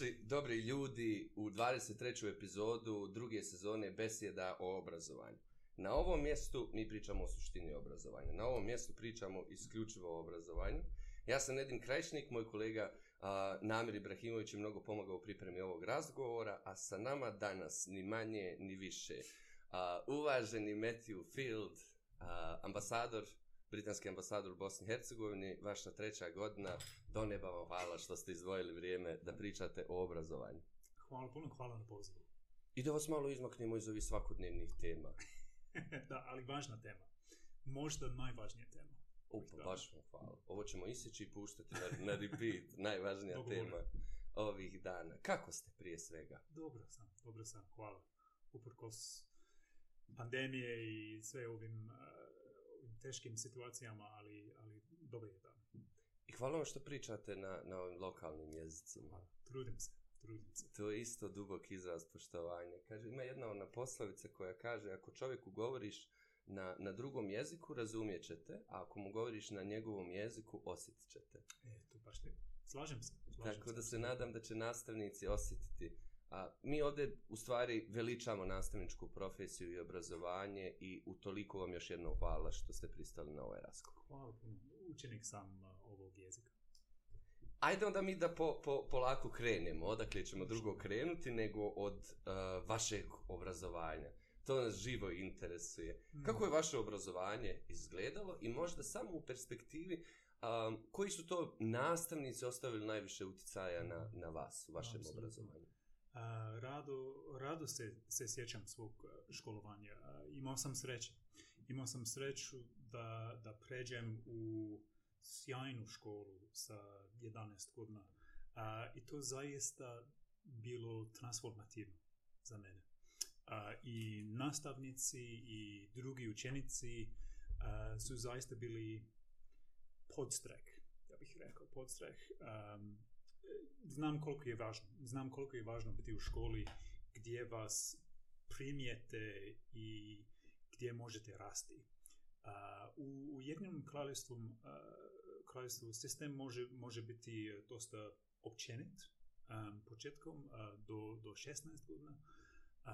dobrodošli, dobri ljudi, u 23. epizodu druge sezone Besjeda o obrazovanju. Na ovom mjestu mi pričamo o suštini obrazovanja. Na ovom mjestu pričamo isključivo o obrazovanju. Ja sam Nedim Krajšnik, moj kolega a, Namir Ibrahimović je mnogo pomagao u pripremi ovog razgovora, a sa nama danas ni manje ni više a, uvaženi Matthew Field, a, ambasador britanski ambasador u Bosni i Hercegovini, vaša treća godina, do neba vam hvala što ste izdvojili vrijeme da pričate o obrazovanju. Hvala puno, hvala na pozivu. I da vas malo izmaknemo iz ovih svakodnevnih tema. da, ali važna tema. Možda najvažnija tema. Upa, baš vam hvala. Ovo ćemo iseći i puštati na, na repeat, najvažnija tema ovih dana. Kako ste prije svega? Dobro sam, dobro sam, hvala. Uprkos pandemije i sve ovim uh, teškim situacijama, ali, ali dobro je da. I hvala vam što pričate na, na ovim lokalnim jezicima. Trudim se, trudim se. To je isto dubok izraz poštovanja. Kaže, ima jedna ona poslovica koja kaže, ako čovjeku govoriš na, na drugom jeziku, razumijet ćete, a ako mu govoriš na njegovom jeziku, osjetit ćete. E, to baš lijepo. Slažem se. Slažem Tako se, da se, se nadam da će nastavnici osjetiti uh, A, mi ovdje u stvari veličamo nastavničku profesiju i obrazovanje i utoliko vam još jedno hvala što ste pristali na ovaj razgovor. Hvala puno, učenik sam ovog jezika. Ajde onda mi da po, po, polako krenemo, odakle ćemo drugo krenuti nego od uh, vašeg obrazovanja. To nas živo interesuje. Mm. Kako je vaše obrazovanje izgledalo i možda samo u perspektivi um, koji su to nastavnici ostavili najviše uticaja na, mm. na vas u vašem Absolutno. obrazovanju? rado, rado se, se sjećam svog e, školovanja. Imao sam sreće. Imao sam sreću da, da pređem u sjajnu školu sa 11 godina. A, I to zaista bilo transformativno za mene. A, I nastavnici i drugi učenici a, su zaista bili podstrek, ja bih rekao, podstrek. Um, znam koliko je važno, znam koliko je važno biti u školi gdje vas primijete i gdje možete rasti. Uh, u, u jednom kraljestvu, uh, kraljestvu sistem može, može biti dosta općenit um, početkom uh, do, do 16 godina uh,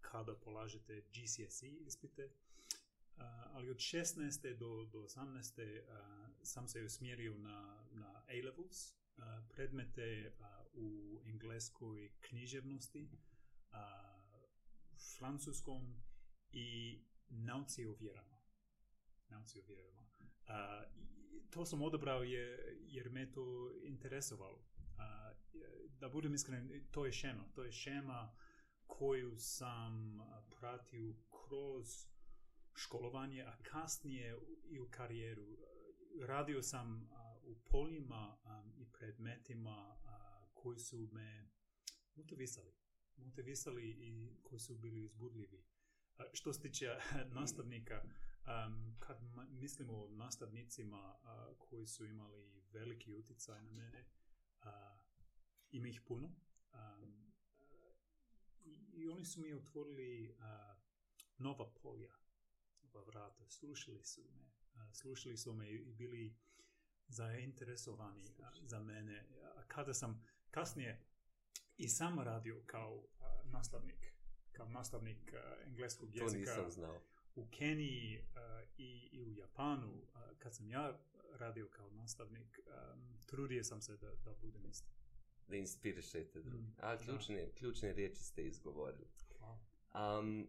kada polažete GCSE ispite. Uh, ali od 16. do, do 18. Uh, sam se usmjerio na, na A-levels, predmete u engleskoj književnosti, francuskom i nauci o vjerama. Nauci o vjerama. To sam odabrao je, jer me to interesovalo. Da budem iskren, to je šema. To je šema koju sam pratio kroz školovanje, a kasnije i u karijeru. Radio sam u poljima predmetima a, koji su me motivisali. Motivisali i koji su bili uzbudljivi. A, što se tiče nastavnika, a, kad ma, mislimo o nastavnicima a, koji su imali veliki uticaj na mene, a, ima ih puno. A, i, I oni su mi otvorili a, nova polja, nova vrata. Slušali su me. A, slušali su me i bili... A, zainteresovani za mene. Kada sam kasnije i sam radio kao nastavnik, kao nastavnik engleskog jezika znao. u Keniji i, i u Japanu, kad sam ja radio kao nastavnik, trudio sam se da, da budem isti. Da inspirišete drugi. Mm, a ključne, da. ključne riječi ste izgovorili. Hvala. Um,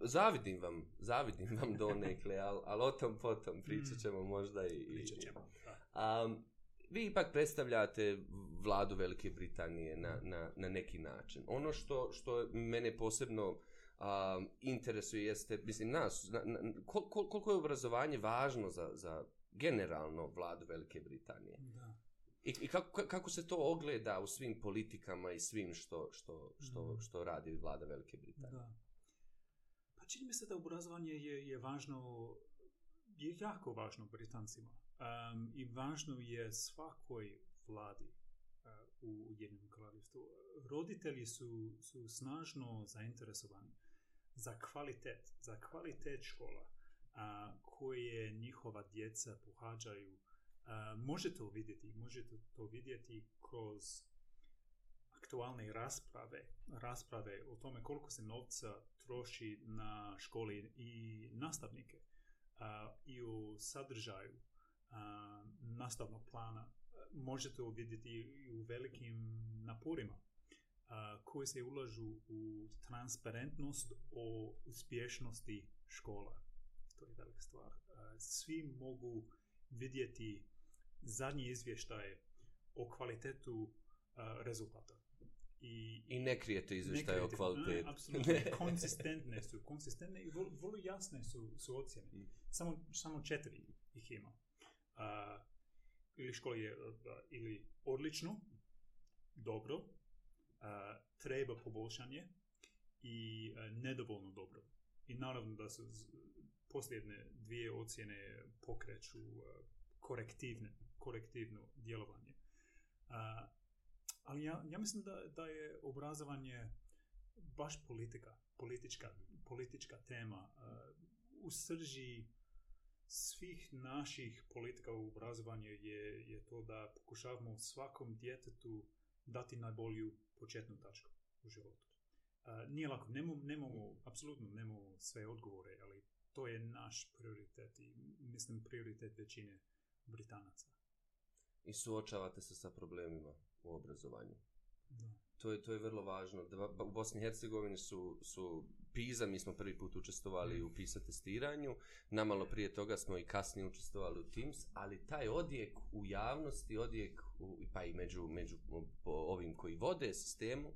zavidim vam, zavidim vam do nekle, ali al o tom potom pričat mm. ćemo možda i... Pričat ćemo. I, Um, vi ipak predstavljate vladu Velike Britanije na, na, na neki način. Ono što, što mene posebno um, interesuje jeste, mislim, nas, na, na, kol, koliko je obrazovanje važno za, za generalno vladu Velike Britanije? Da. I, i kako, kako se to ogleda u svim politikama i svim što, što, što, mm. što radi vlada Velike Britanije? Da. Pa čini mi se da obrazovanje je, je važno, je jako važno Britancima. Um, I važno je svakoj vladi uh, u jednom kraljevstvu. Roditelji su, su snažno zainteresovani za kvalitet, za kvalitet škola a, uh, koje njihova djeca pohađaju. A, uh, može to vidjeti, može to, to vidjeti kroz aktualne rasprave, rasprave o tome koliko se novca troši na školi i nastavnike uh, i u sadržaju uh, nastavnog plana e, može to vidjeti i u velikim napurima a, e, koji se ulažu u transparentnost o uspješnosti škola. To je velika stvar. A, e, svi mogu vidjeti zadnji izvještaje o kvalitetu a, rezultata. I, I ne krijete izvještaje o kvaliteti. Apsolutno, konsistentne su. Konsistentne i vrlo jasne su, su ocjene. Mm. Samo, samo četiri ih ima uh, ili školi je uh, ili odlično, dobro, uh, treba poboljšanje i uh, nedovoljno dobro. I naravno da se posljedne dvije ocjene pokreću uh, korektivne, korektivno djelovanje. Uh, ali ja, ja mislim da, da je obrazovanje baš politika, politička, politička tema. Uh, u srži svih naših politika u obrazovanju je, je to da pokušavamo svakom djetetu dati najbolju početnu tačku u životu. Uh, nije lako, nemo, nemamo, apsolutno nemamo sve odgovore, ali to je naš prioritet i mislim prioritet većine Britanaca. I suočavate se sa problemima u obrazovanju. Da. To je, to je vrlo važno. Da, u Bosni i Hercegovini su, su PISA, mi smo prvi put učestvovali mm. u PISA testiranju, namalo prije toga smo i kasnije učestvovali u Teams, ali taj odjek u javnosti, odjek u, pa i među, među ovim koji vode sistemu,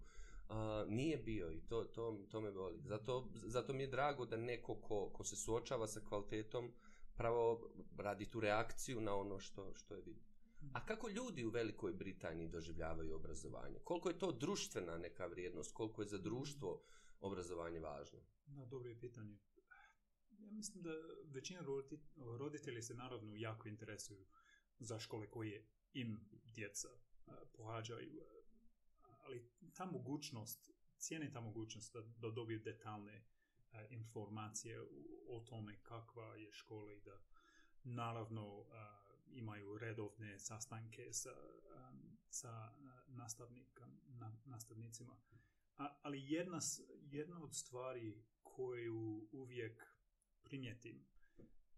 Uh, nije bio i to, to, to me boli. Zato, zato mi je drago da neko ko, ko se suočava sa kvalitetom pravo radi tu reakciju na ono što, što je vidio. Mm. A kako ljudi u Velikoj Britaniji doživljavaju obrazovanje? Koliko je to društvena neka vrijednost? Koliko je za društvo uh, obrazovanje važno? Na, dobro je pitanje. Ja mislim da većina roditelji se naravno jako interesuju za škole koje im djeca e, pohađaju, e, ali ta mogućnost, cijene ta mogućnost da, da dobiju detaljne e, informacije o tome kakva je škola i da naravno uh, imaju redovne sastanke sa, um, sa nastavnikom, na, nastavnicima. Uh, ali jedna, jedna od stvari koju uvijek primjetim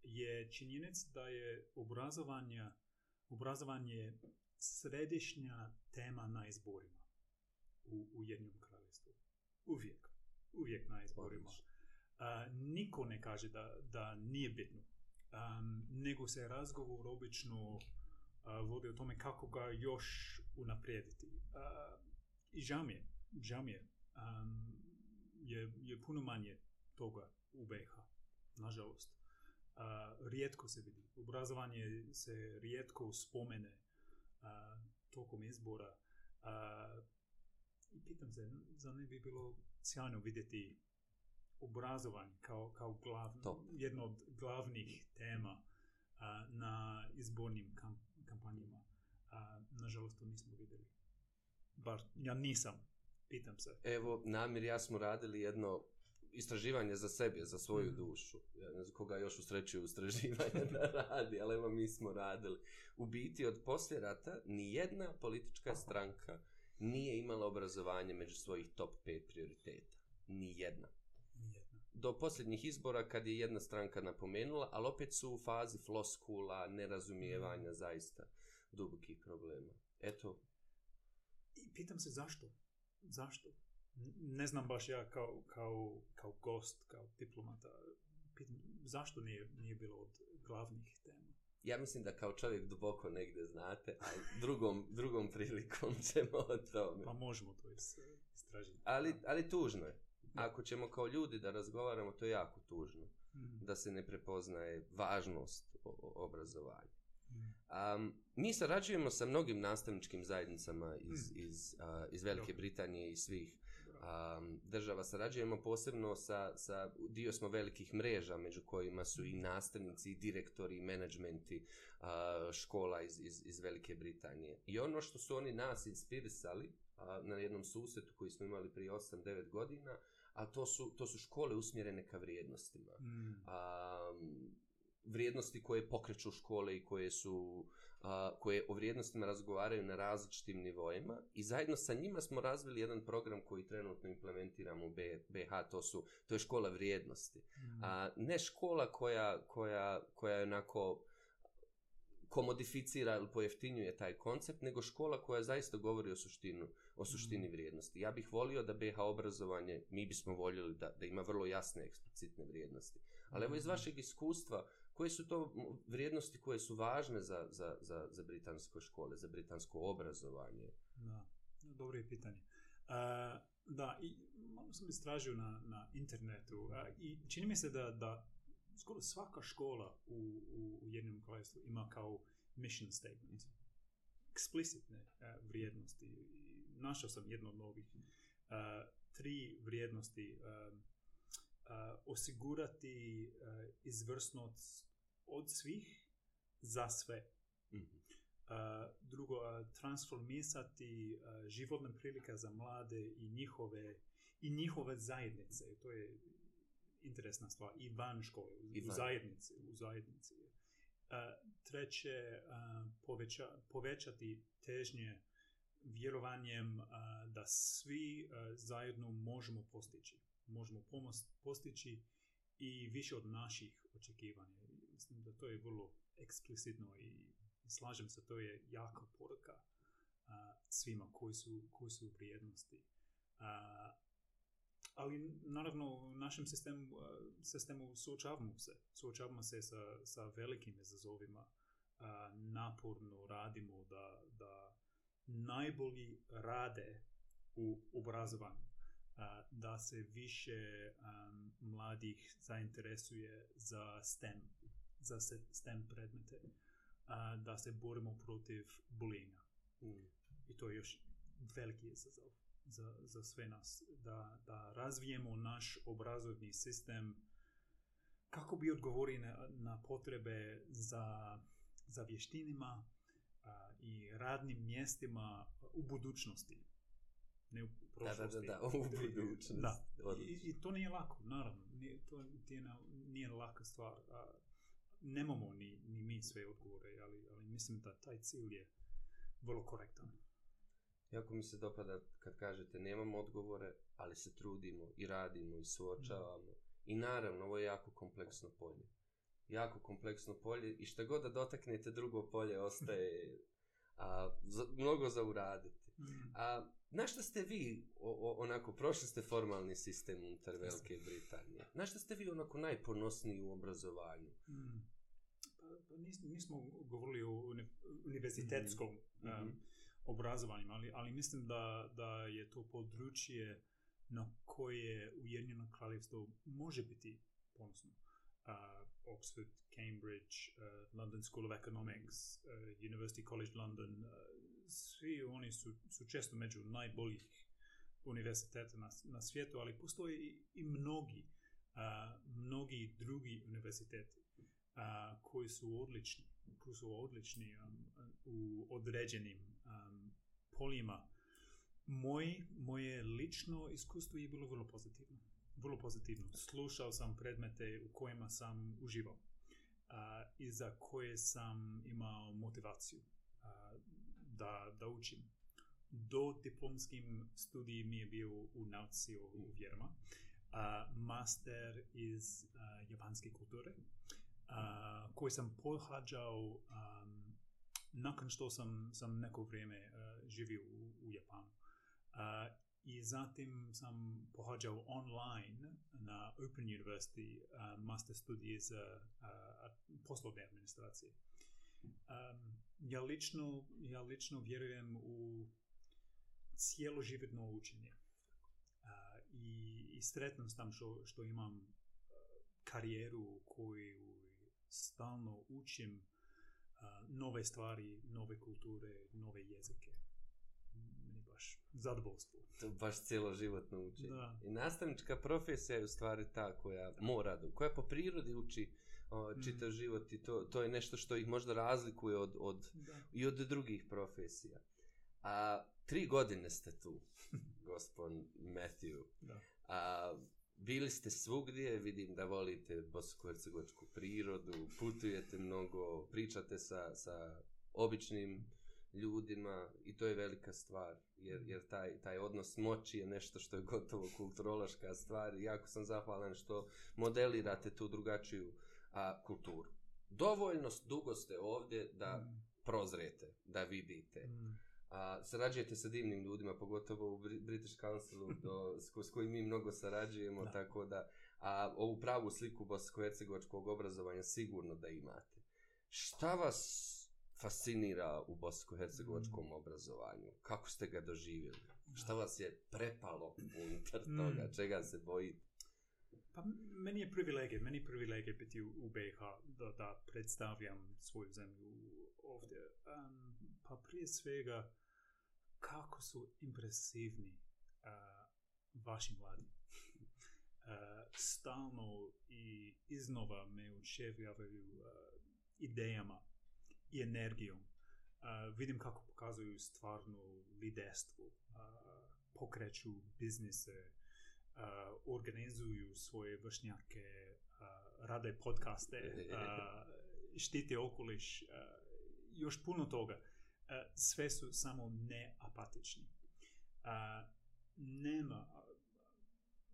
je činjenic da je obrazovanje, obrazovanje središnja tema na izborima u, u jednom kraljestvu. Uvijek. Uvijek na izborima. Uh, niko ne kaže da, da nije bitno. Um, nego se razgovor obično uh, vodi o tome kako ga još unaprijediti. Uh, I žao mi je. Žao mi je. Uh, um, je, je puno manje toga u BiH, nažalost. Uh, rijetko se vidi. Obrazovanje se rijetko spomene uh, tokom izbora. Uh, pitam se, za ne bi bilo sjajno vidjeti obrazovanje kao, kao glavno, jedno od glavnih tema uh, na izbornim kam, kampanjima. Uh, nažalost, to nismo vidjeli. Bar ja nisam pitam se. Evo, Namir, ja smo radili jedno istraživanje za sebe, za svoju mm. dušu. Ja ne znam koga još usrećuju istraživanje da radi, ali evo mi smo radili. U biti od poslje rata ni jedna politička stranka nije imala obrazovanje među svojih top 5 prioriteta. Ni jedna. Nijedna. Do posljednjih izbora kad je jedna stranka napomenula, ali opet su u fazi floskula, nerazumijevanja, mm. zaista dubokih problema. Eto. I pitam se zašto? zašto? Ne znam baš ja kao, kao, kao gost, kao diplomata, pitam, zašto nije, nije bilo od glavnih tema? Ja mislim da kao čovjek duboko negde znate, a drugom, drugom prilikom ćemo o tome. Pa možemo to istražiti. Ali, ali tužno je. Ako ćemo kao ljudi da razgovaramo, to je jako tužno. Mm -hmm. Da se ne prepoznaje važnost obrazovanja. Um, mi sarađujemo sa mnogim nastavničkim zajednicama iz, mm. iz, uh, iz Velike Britanije i svih um, država. Sarađujemo posebno sa, sa dio smo velikih mreža među kojima su i nastavnici, i direktori, i menadžmenti uh, škola iz, iz, iz Velike Britanije. I ono što su oni nas inspirisali uh, na jednom susetu koji smo imali prije 8-9 godina, a to su, to su škole usmjerene ka vrijednostima. Mm. Um, vrijednosti koje pokreću škole i koje su uh, koje o vrijednostima razgovaraju na različitim nivoima i zajedno sa njima smo razvili jedan program koji trenutno implementiramo u BH to su to je škola vrijednosti mhm. a mm. uh, ne škola koja koja koja je onako komodificira ili pojeftinjuje taj koncept nego škola koja zaista govori o suštinu o suštini mm. vrijednosti ja bih volio da BH obrazovanje mi bismo voljeli da da ima vrlo jasne eksplicitne vrijednosti ali evo iz mhm. vašeg iskustva uh, koje su to vrijednosti koje su važne za, za, za, za britansko škole, za britansko obrazovanje? Da, dobro je pitanje. A, e, da, i malo sam istražio na, na internetu a, i čini mi se da, da skoro svaka škola u, u jednom kraju ima kao mission statement eksplicitne uh, vrijednosti. Našao sam jedno od novih uh, tri vrijednosti uh, osigurati uh, izvrsnost od svih za sve. Mm -hmm. Uh, drugo, uh, transformisati uh, životne prilike za mlade i njihove, i njihove zajednice. To je interesna stvar. I van škole, I u, zajednici. U zajednici. Uh, treće, uh, poveća, povećati težnje vjerovanjem uh, da svi uh, zajedno možemo postići. Mm možemo postići i više od naših očekivanja. Mislim da to je vrlo eksplicitno i slažem se, to je jaka poruka a, svima koji su, koji su vrijednosti. A, ali naravno u našem sistemu, sistemu suočavamo se, suočavamo se sa, sa velikim izazovima, a, naporno radimo da, da najbolji rade u obrazovanju, da se više um, mladih zainteresuje za STEM, za STEM predmete, a, da se borimo protiv bulinja. Mm. I to je još veliki izazov za, za sve nas, da, da razvijemo naš obrazovni sistem kako bi odgovorili na, na potrebe za, za vještinima a, i radnim mjestima u budućnosti ne u prošlosti. Da, da, da, da, u budućnosti. Da. I, I, to nije lako, naravno, nije, to nije, nije laka stvar. A, nemamo ni, ni mi sve odgovore, ali, ali mislim da taj cilj je vrlo korektan. Jako mi se dopada kad kažete nemamo odgovore, ali se trudimo i radimo i suočavamo. Da. I naravno, ovo je jako kompleksno polje. Jako kompleksno polje i šta god da dotaknete drugo polje ostaje a, za, mnogo za uraditi. Mm. A, Na što ste vi, o, o, onako, prošli ste formalni sistem unutar Velike Britanije, na što ste vi, onako, najponosniji u obrazovanju? Mm. Pa, nis, nismo govorili o uni, univerzitetskom mm. Um, mm. obrazovanju, ali, ali mislim da, da je to područje na koje Ujedinjeno kraljevstvo može biti ponosno. Uh, Oxford, Cambridge, uh, London School of Economics, uh, University College London, svi oni su, su često među najboljih univerziteta na, na svijetu, ali postoji i mnogi, a, mnogi drugi univerziteti a, koji su odlični, koji su odlični a, a, u određenim a, polima. Moj, moje lično iskustvo je bilo vrlo pozitivno. Vrlo pozitivno. Slušao sam predmete u kojima sam uživao a, i za koje sam imao motivaciju da, da učim. Do diplomskim studijima mi je bio u nauci u mm. vjerama. Uh, master iz uh, japanske kulture, uh, koji sam pohađao um, nakon što sam, sam neko vrijeme uh, živio u, u Japanu. Uh, I zatim sam pohađao online na Open University uh, master studije za uh, poslovne administracije. Uh, Um, ja, lično, ja lično vjerujem u cijeloživotno učenje. Uh, i, I sretno sam što, što imam e, karijeru koju stalno učim uh, nove stvari, nove kulture, nove jezike. Meni baš zadovoljstvo. To baš cijelo život nauči. I nastavnička profesija je u stvari ta koja mora da, koja po prirodi uči uh, čitav mm. život i to, to je nešto što ih možda razlikuje od, od, da. i od drugih profesija. A, tri godine ste tu, gospod Matthew. Da. A, bili ste svugdje, vidim da volite bosko prirodu, putujete mnogo, pričate sa, sa običnim ljudima i to je velika stvar jer, mm. jer taj, taj odnos moći je nešto što je gotovo kulturološka stvar jako sam zahvalan što modelirate tu drugačiju uh, a, kulturu. Dovoljno dugo ste ovdje da mm. prozrete, da vidite. Mm. A, sarađujete sa divnim ljudima, pogotovo u British Councilu, do, s, ko, s kojim mi mnogo sarađujemo, da. tako da a, ovu pravu sliku bosko-hercegovačkog obrazovanja sigurno da imate. Šta vas fascinira u bosko-hercegovačkom mm. obrazovanju? Kako ste ga doživjeli? Da. Šta vas je prepalo unutar mm. toga? Mm. Čega se bojite? Pa meni je privilegija, meni je privilegija biti u, u BiH da, da predstavljam svoju zemlju ovdje. Um, pa prije svega, kako su impresivni uh, vaši mladi. Uh, stalno i iznova me učevljavaju uh, eh, idejama i energijom. Uh, vidim kako pokazuju stvarno liderstvo, uh, pokreću biznise, uh, uh, organizuju svoje vršnjake, uh, rade podcaste, uh, štite okoliš, uh, još puno toga. Uh, sve su samo neapatični. Uh, nema,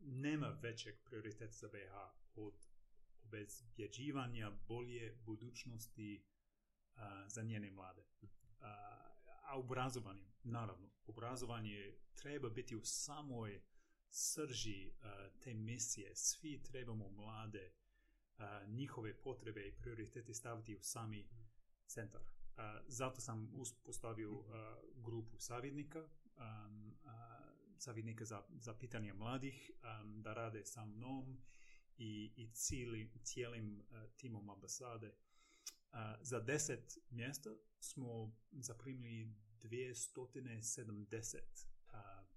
nema većeg prioriteta za BH od obezbjeđivanja bolje budućnosti uh, za njene mlade. Uh, a obrazovanje, naravno, obrazovanje treba biti u samoj uh, srži eh, te misije, svi trebamo mlade eh, njihove potrebe i prioriteti staviti u sami centar. Eh, zato sam uspostavio grupu savjednika, savjednika za, za pitanje mladih, da rade sa mnom i, i cijelim, cijelim timom ambasade. Za deset mjesta smo zaprimili 270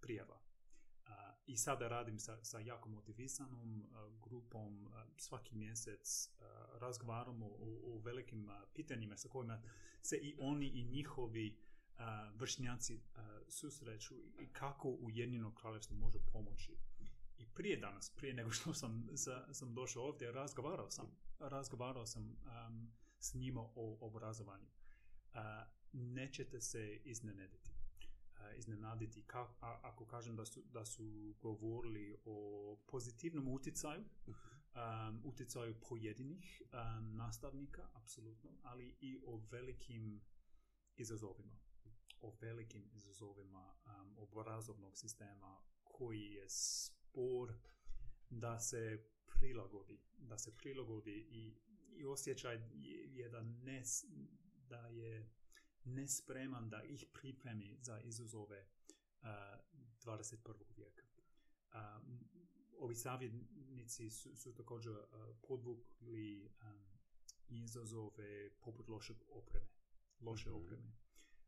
prijava. I sada radim sa, sa jako motivisanom uh, grupom, uh, svaki mjesec uh, razgovaramo o, o velikim uh, pitanjima sa kojima se i oni i njihovi uh, vršnjaci uh, susreću i kako ujedinjeno kraljevstvo može pomoći. I prije danas, prije nego što sam, sa, sam došao ovdje, razgovarao sam, razgovarao sam um, s njima o obrazovanju. Uh, nećete se iznenediti. Eh, iznenaditi ka, a, ako kažem da su, da su govorili o pozitivnom uticaju, um, mhm. uticaju pojedinih um, nastavnika, apsolutno, ali i o velikim izazovima, o velikim izazovima um, obrazovnog sistema koji je spor da se prilagodi, da se prilagodi i, i osjećaj je, je da, ne, da je... da je nespreman da ih pripremi za izuzove uh, 21. vijeka. Uh, ovi savjednici su, su također uh, podvukli um, izazove poput loše opreme. Loše mm -hmm. opreme.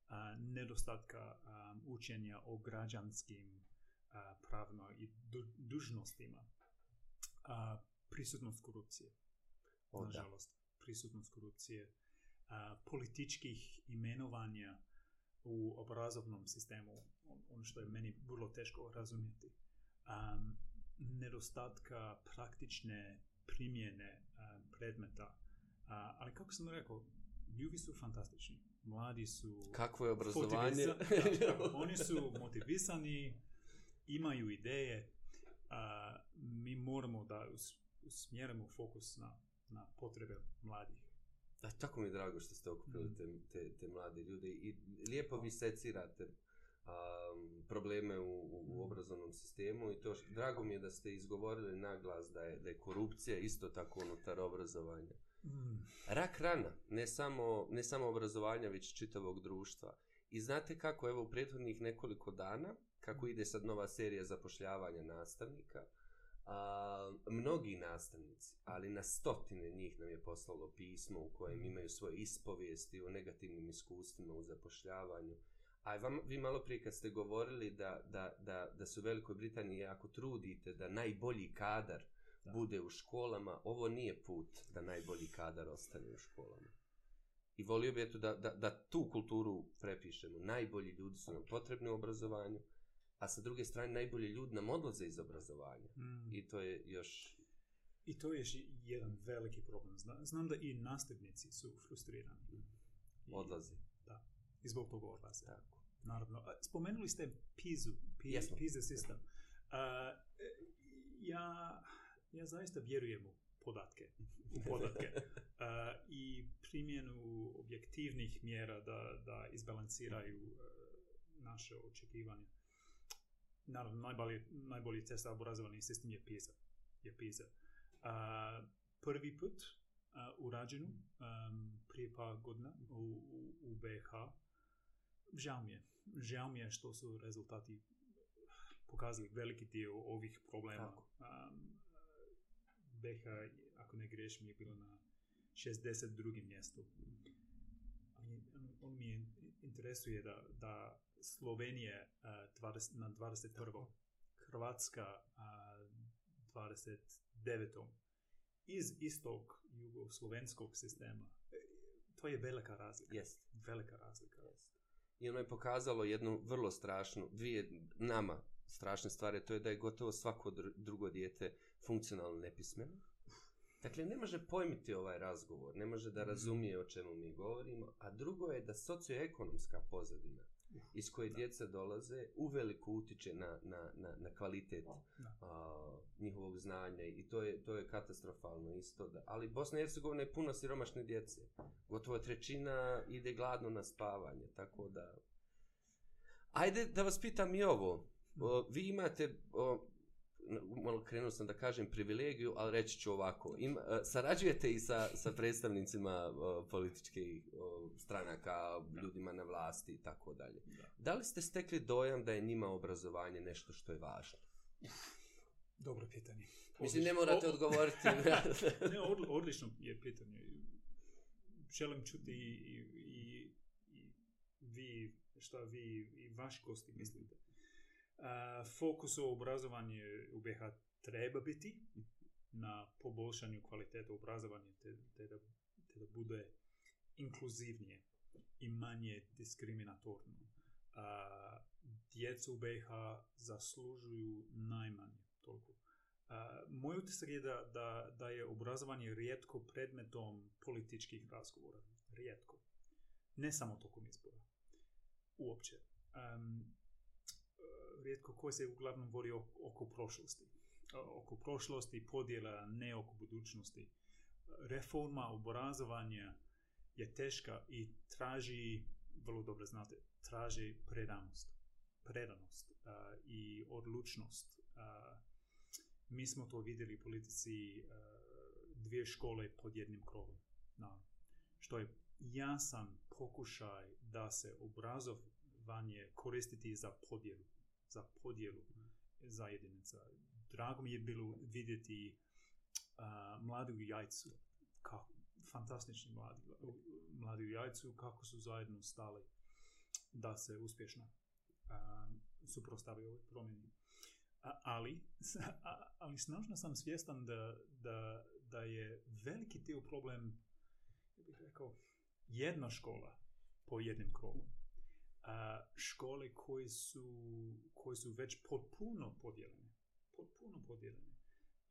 Uh, nedostatka um, učenja o građanskim uh, pravno i du dužnostima. Uh, prisutnost korupcije. Oh, Nažalost, da. prisutnost korupcije uh, političkih imenovanja u obrazovnom sistemu, ono što je meni vrlo teško razumjeti, um, nedostatka praktične primjene uh, predmeta. Uh, ali kako sam rekao, ljubi su fantastični. Mladi su... Kakvo je obrazovanje? Motivisani, oni su motivisani, imaju ideje. Uh, mi moramo da usmjerimo fokus na, na potrebe mladih. Da, tako mi je drago što ste okupili mm. te, te, te mlade ljude i lijepo vi secirate um, probleme u, u, u mhm. obrazovnom sistemu i to što, drago mi je da ste izgovorili naglas da je, da je korupcija isto tako unutar obrazovanja. Mm. Rak rana, ne samo, ne samo obrazovanja, već čitavog društva. I znate kako, evo, u prethodnih nekoliko dana, kako mhm. ide sad nova serija zapošljavanja nastavnika, uh, a, mnogi nastavnici, ali na stotine njih nam je poslalo pismo u kojem mm. imaju svoje ispovijesti o negativnim iskustvima u zapošljavanju. A vam, vi malo prije kad ste govorili da, da, da, da su u Velikoj Britaniji ako trudite da najbolji kadar da. bude u školama, ovo nije put da najbolji kadar ostane u školama. I volio bih eto da, da, da tu kulturu prepišemo. Najbolji ljudi su nam potrebni u obrazovanju, a sa druge strane najbolji ljudi nam odlaze iz obrazovanja. Mm. I to je još... I to je još jedan veliki problem. Zna, znam da i nastavnici su frustrirani. Mm. Odlaze. Da, i zbog toga odlaze. Tako. Naravno. Spomenuli ste PIZU, PIZU sistem. Uh, ja, ja zaista vjerujem u podatke. U podatke. Uh, I primjenu objektivnih mjera da, da izbalansiraju uh, naše očekivanje. Uh, naravno najbolji, najbolji test laborazovani sistem je PISA. Je PISA. Uh, prvi put uh, urađenu um, prije pa godina u, u, u BH. Žao mi je. Žao mi je što su rezultati pokazali veliki dio ovih problema. Tako. Um, BH, ako ne greš, mi je bilo na 62. mjestu. On, on ono mi je interesuje da, da Slovenije uh, 20, na 21. Hrvatska uh, 29. iz istog jugoslovenskog sistema. To je velika razlika. Jest. Velika razlika. Jest. I ono je pokazalo jednu vrlo strašnu, dvije nama strašne stvari, to je da je gotovo svako dr drugo dijete funkcionalno nepismeno. Dakle, ne može pojmiti ovaj razgovor, ne može da mhm. razumije o čemu mi govorimo, a drugo je da socioekonomska pozadina iz koje da. djeca dolaze uveliko utiče na, na, na, na kvalitet a, njihovog znanja i to je, to je katastrofalno isto. Da, ali Bosna i Hercegovina je puno siromašne djece. Gotovo trećina ide gladno na spavanje, tako da... Ajde da vas pitam i ovo. O, vi imate, o, malo krenuo sam da kažem privilegiju, ali reći ću ovako. Im, e, sarađujete i sa, sa predstavnicima e, političkih e, stranaka, ljudima na vlasti i tako dalje. Da. li ste stekli dojam da je njima obrazovanje nešto što je važno? Dobro pitanje. Odlično. Mislim, ne morate odgovoriti. ne, odlično je pitanje. Želim čuti i, i, i, i vi, šta vi i vaš gosti mislite. Mm fokus u obrazovanju u BH treba biti na poboljšanju kvaliteta obrazovanja te, te, da, te da bude inkluzivnije i manje diskriminatorno. A, djecu u BH zaslužuju najmanje toliko. A, moj utisak je da, da, da je obrazovanje rijetko predmetom političkih razgovora. Rijetko. Ne samo tokom izbora. Uopće. Um, rijetko ko se uglavnom vori oko prošlosti. Oko prošlosti podjela, ne oko budućnosti. Reforma obrazovanja je teška i traži, vrlo dobro znate, traži predanost. Predanost uh, i odlučnost. Uh, mi smo to vidjeli u politici uh, dvije škole pod jednim krovom. Na, što je jasan pokušaj da se obrazovanje koristiti za podjelu za podjelu zajednica. Drago mi je bilo vidjeti uh, mladu jajcu, kako, fantastični mladi, mladi jajcu, kako su zajedno stali da se uspješno uh, suprostavaju ovoj promjeni. Ali, ali snažno sam svjestan da, da, da je veliki dio problem, bih rekao, jedna škola po jednim krovom škole koje su, koje su već potpuno podijelene. Potpuno podijelene.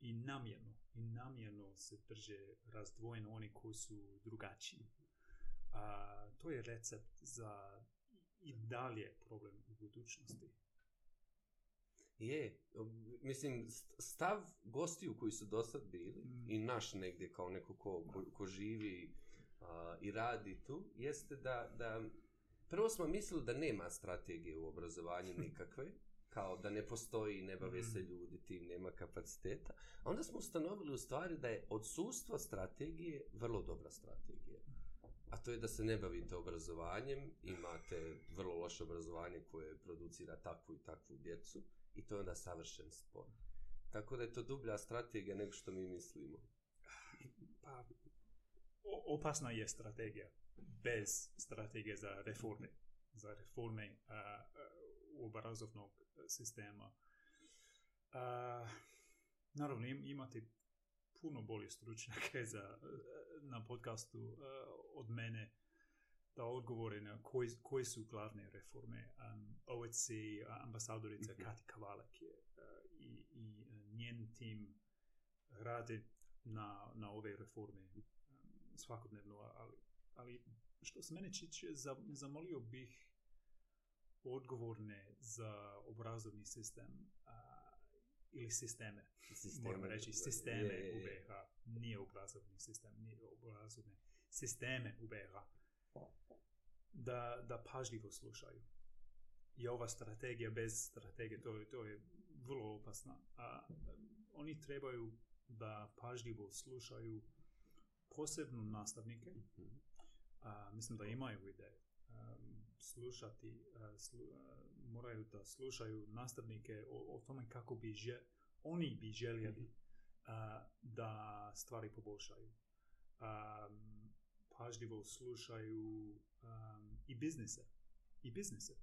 I namjerno. I namjerno se drže razdvojeno oni koji su drugačiji. A, to je recept za i dalje problem u budućnosti. Je, mislim, stav gostiju koji su do sad bili mm. i naš negdje kao neko ko, ko, ko živi uh, i radi tu, jeste da, da prvo smo mislili da nema strategije u obrazovanju nikakve, kao da ne postoji, ne bave se mm. ljudi, tim nema kapaciteta, a onda smo ustanovili u stvari da je odsustvo strategije vrlo dobra strategija. A to je da se ne bavite obrazovanjem, imate vrlo loše obrazovanje koje producira takvu i takvu djecu i to je onda savršen spor. Tako da je to dublja strategija nego što mi mislimo. Pa, opasna je strategija bez strategije za reforme za reforme uh, obrazovnog sistema uh, naravno imate puno bolje stručnjake za, na podcastu uh, od mene da odgovore na koji, koji su glavne reforme um, OEC ambasadorica mm -hmm. Kati Kavalek je, uh, i, i njen tim rade na, na ove reforme um, svakodnevno ali ali što se mene čiče, zamolio bih odgovorne za obrazovni sistem a, ili sisteme, sisteme, moram reći, sisteme je, je, je. u BH, nije obrazovni sistem, nije obrazovne, sisteme u BH, da, da pažljivo slušaju. I ova strategija bez strategije, to, to je vrlo opasno. A, oni trebaju da pažljivo slušaju posebno nastavnike, mm -hmm a, mislim da imaju ideje ehm, slušati e, slu, a, e, moraju da slušaju nastavnike o, o tome kako bi žel, oni bi željeli a, mhm. e, da stvari poboljšaju a, ehm, pažljivo slušaju a, ehm, i biznise i biznise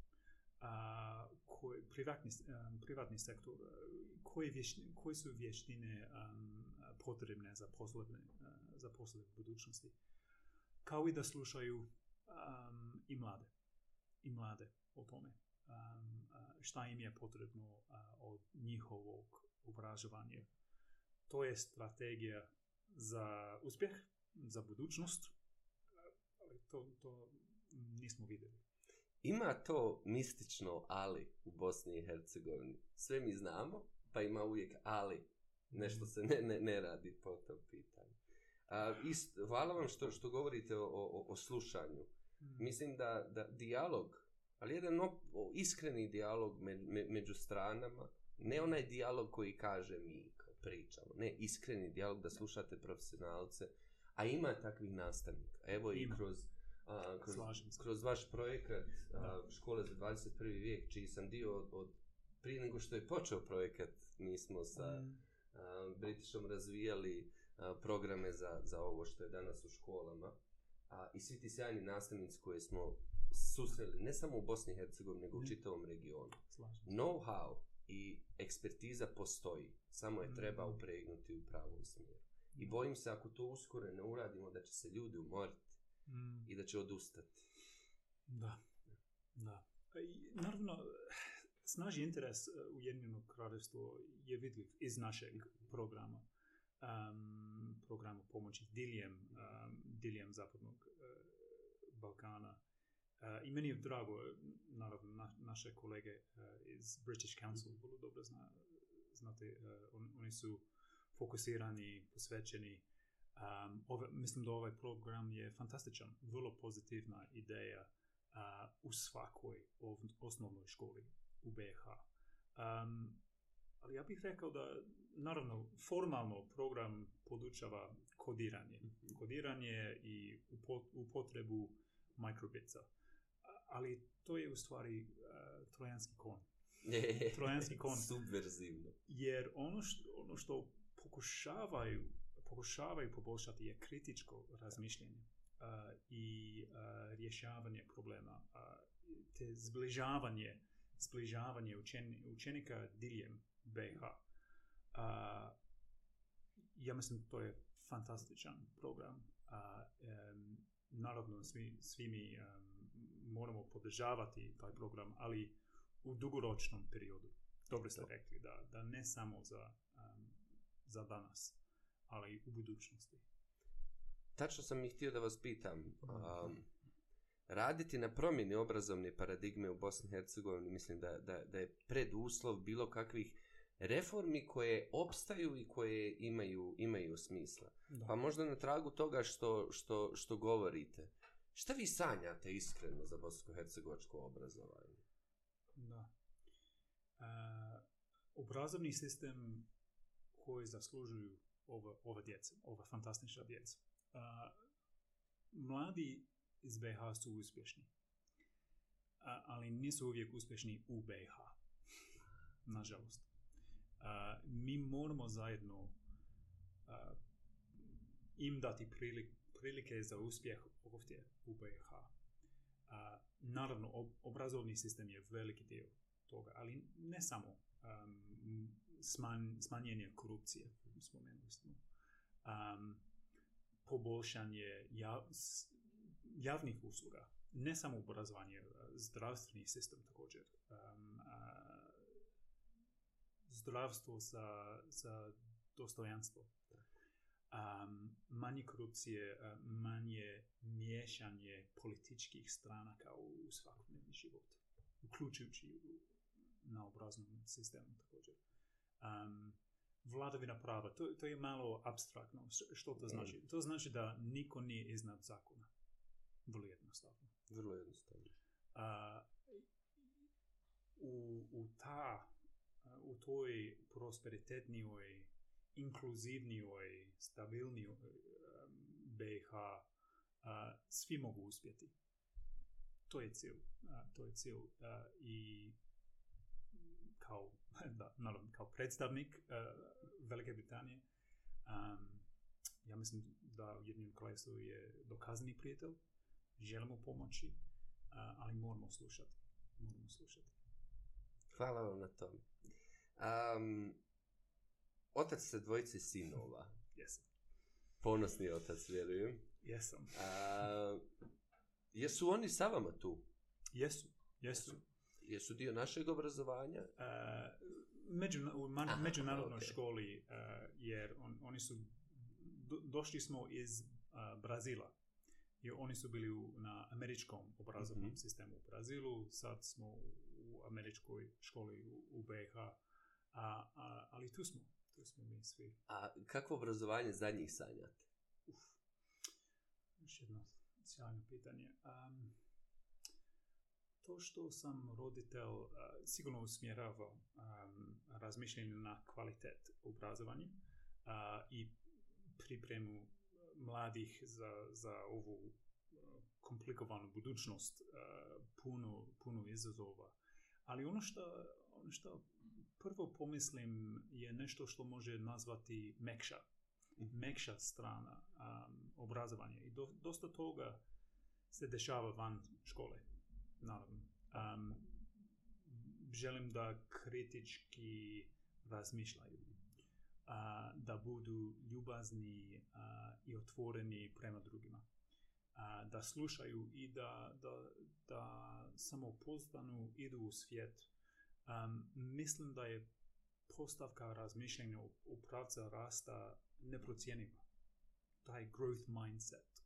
a, koj, privatni, a, privatni sektor koje koji su vještine a, potrebne za poslovne, a, za poslovne budućnosti a, kao i da slušaju um, i mlade i mlade o tome um, uh, šta im je potrebno uh, od njihovog obrazovanja to je strategija za uspjeh za budućnost uh, ali to, to nismo vidjeli ima to mistično ali u Bosni i Hercegovini sve mi znamo pa ima uvijek ali nešto mm. se ne, ne, ne radi po tom pitanju ist, hvala vam što što govorite o, o, o slušanju. Hmm. Mislim da, da dijalog, ali jedan op, o, iskreni dijalog me, me, među stranama, ne onaj dijalog koji kaže mi pričamo, ne, iskreni dijalog da slušate profesionalce, a ima takvih nastavnika. Evo ima. i kroz, a, kroz, kroz vaš projekat a, Škole za 21. vijek, čiji sam dio od, od prije nego što je počeo projekat, mi smo sa mm. a, Britišom razvijali a, programe za, za ovo što je danas u školama a, i svi ti sjajni nastavnici koje smo susreli ne samo u Bosni i Hercegovini nego u mhm. čitavom regionu. Know-how i ekspertiza postoji, samo je treba mhm. upregnuti u pravom smjeru. I mhm. bojim se ako to uskore ne uradimo da će se ljudi umoriti mm. i da će odustati. Da, da. Pa I, naravno, snaži interes e, Ujedinjenog kraljevstva je vidljiv iz našeg programa um, programu pomoći diljem, um, diljem Zapadnog uh, Balkana. Uh, I meni je drago, naravno, na, naše kolege uh, iz British Council vrlo dobro zna, znate, uh, on, oni su fokusirani, posvećeni. Um, ove, mislim da ovaj program je fantastičan, vrlo pozitivna ideja uh, u svakoj ov, osnovnoj školi u BH. Um, ali ja bih rekao da naravno, formalno program podučava kodiranje. Mhm. Kodiranje i upotrebu microbitsa. Ali to je u stvari uh, trojanski kon. trojanski kon. Subverzivno. Jer ono što, ono što pokušavaju, pokušavaju poboljšati je kritičko razmišljenje uh, e, i uh, rješavanje problema, uh, te zbližavanje, zbližavanje učen, učenika diljem BH. Mm a, ja mislim to je fantastičan program a, um, naravno svi, svi mi um, moramo podržavati taj program ali u dugoročnom periodu dobro ste to. rekli da, da ne samo za, um, za danas ali i u budućnosti tačno sam mi htio da vas pitam um, raditi na promjeni obrazovne paradigme u Bosni i Hercegovini mislim da, da, da je preduslov bilo kakvih reformi koje opstaju i koje imaju, imaju smisla. Da. Pa možda na tragu toga što, što, što govorite. Šta vi sanjate iskreno za bosansko-hercegovačko obrazovanje? Da. E, obrazovni sistem koji zaslužuju ova, ova djeca, ova fantastična djeca. E, mladi iz BH su uspješni, ali nisu uvijek uspješni u BH, nažalost mi moramo zajedno a, im dati prilik, prilike za uspjeh ovdje u BiH. A, naravno, ob, obrazovni sistem je veliki dio toga, ali ne samo um, sman, smanjenje korupcije, spomenuli smo, um, poboljšanje jav, javnih usluga, ne samo obrazovanje, zdravstveni sistem također. Um, zdravstvo za, za dostojanstvo. Um, manje korupcije, manje miješanje političkih stranaka u svakodnevni život, uključujući na obraznom sistemu također. Um, vladovina prava, to, to je malo abstraktno. Što to znači? Mm. To znači da niko nije iznad zakona. Vrlo jednostavno. Vrlo jednostavno. Uh, u, u ta u toj prosperitetnijoj, inkluzivnijoj, stabilnijoj BiH svi mogu uspjeti. To je cilj. To je cilj. I kao, da, naravno, kao predstavnik e, Velike Britanije, ja mislim da u jednim kraljestvu je dokazani prijatelj, želimo pomoći, e, ali moramo slušati. Moramo slušati. Hvala vam na tome. Um, otac se dvojice sinova. Jesam. Ponosni otac, vjerujem. Jesam. A, jesu oni sa vama tu? Jesu, jesu. jesu. Jesu dio našeg obrazovanja? Uh, među, u man, Aha, međunarodnoj okay. školi, uh, jer on, oni su, do, došli smo iz uh, Brazila. I oni su bili u, na američkom obrazovnom mm -hmm. sistemu u Brazilu, sad smo u američkoj školi u, u BH. Uh, a, a, ali tu smo, tu smo mi svi. A kako obrazovanje zadnjih sanjate? Uf, još jedno sjajno pitanje. Um, to što sam roditelj uh, sigurno usmjerava um, razmišljenje na kvalitet obrazovanja uh, i pripremu mladih za, za ovu uh, komplikovanu budućnost uh, puno, puno izazova. Ali ono što, ono što prvo pomislim je nešto što može nazvati mekša, mhm. mekša strana um, obrazovanja i do, dosta toga se dešava van škole, naravno. Um, želim da kritički razmišljaju, uh, da budu ljubazni uh, i otvoreni prema drugima da slušaju i da, da, da samo postanu, idu u svijet uh, mislim da je postavka razmišljenja u, u pravca rasta neprocijeniva. Taj growth mindset.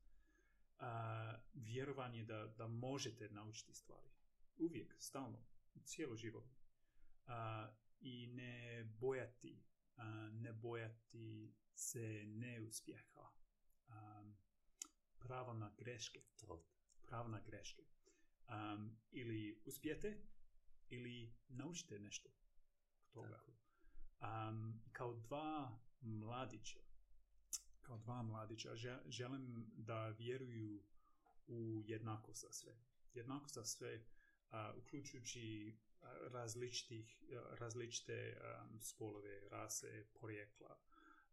A, vjerovanje da, da možete naučiti stvari. Uvijek, stalno, cijelo život. A, I ne bojati, a, ne bojati se neuspjeha. A, pravo na greške. Pravo na greške. A, ili uspijete, ili naučite nešto od toga. Tako. Um, kao dva mladića, kao dva mladića, želim da vjeruju u jednako za sve. Jednako za sve, uh, uključujući različitih, različite um, spolove, rase, porijekla,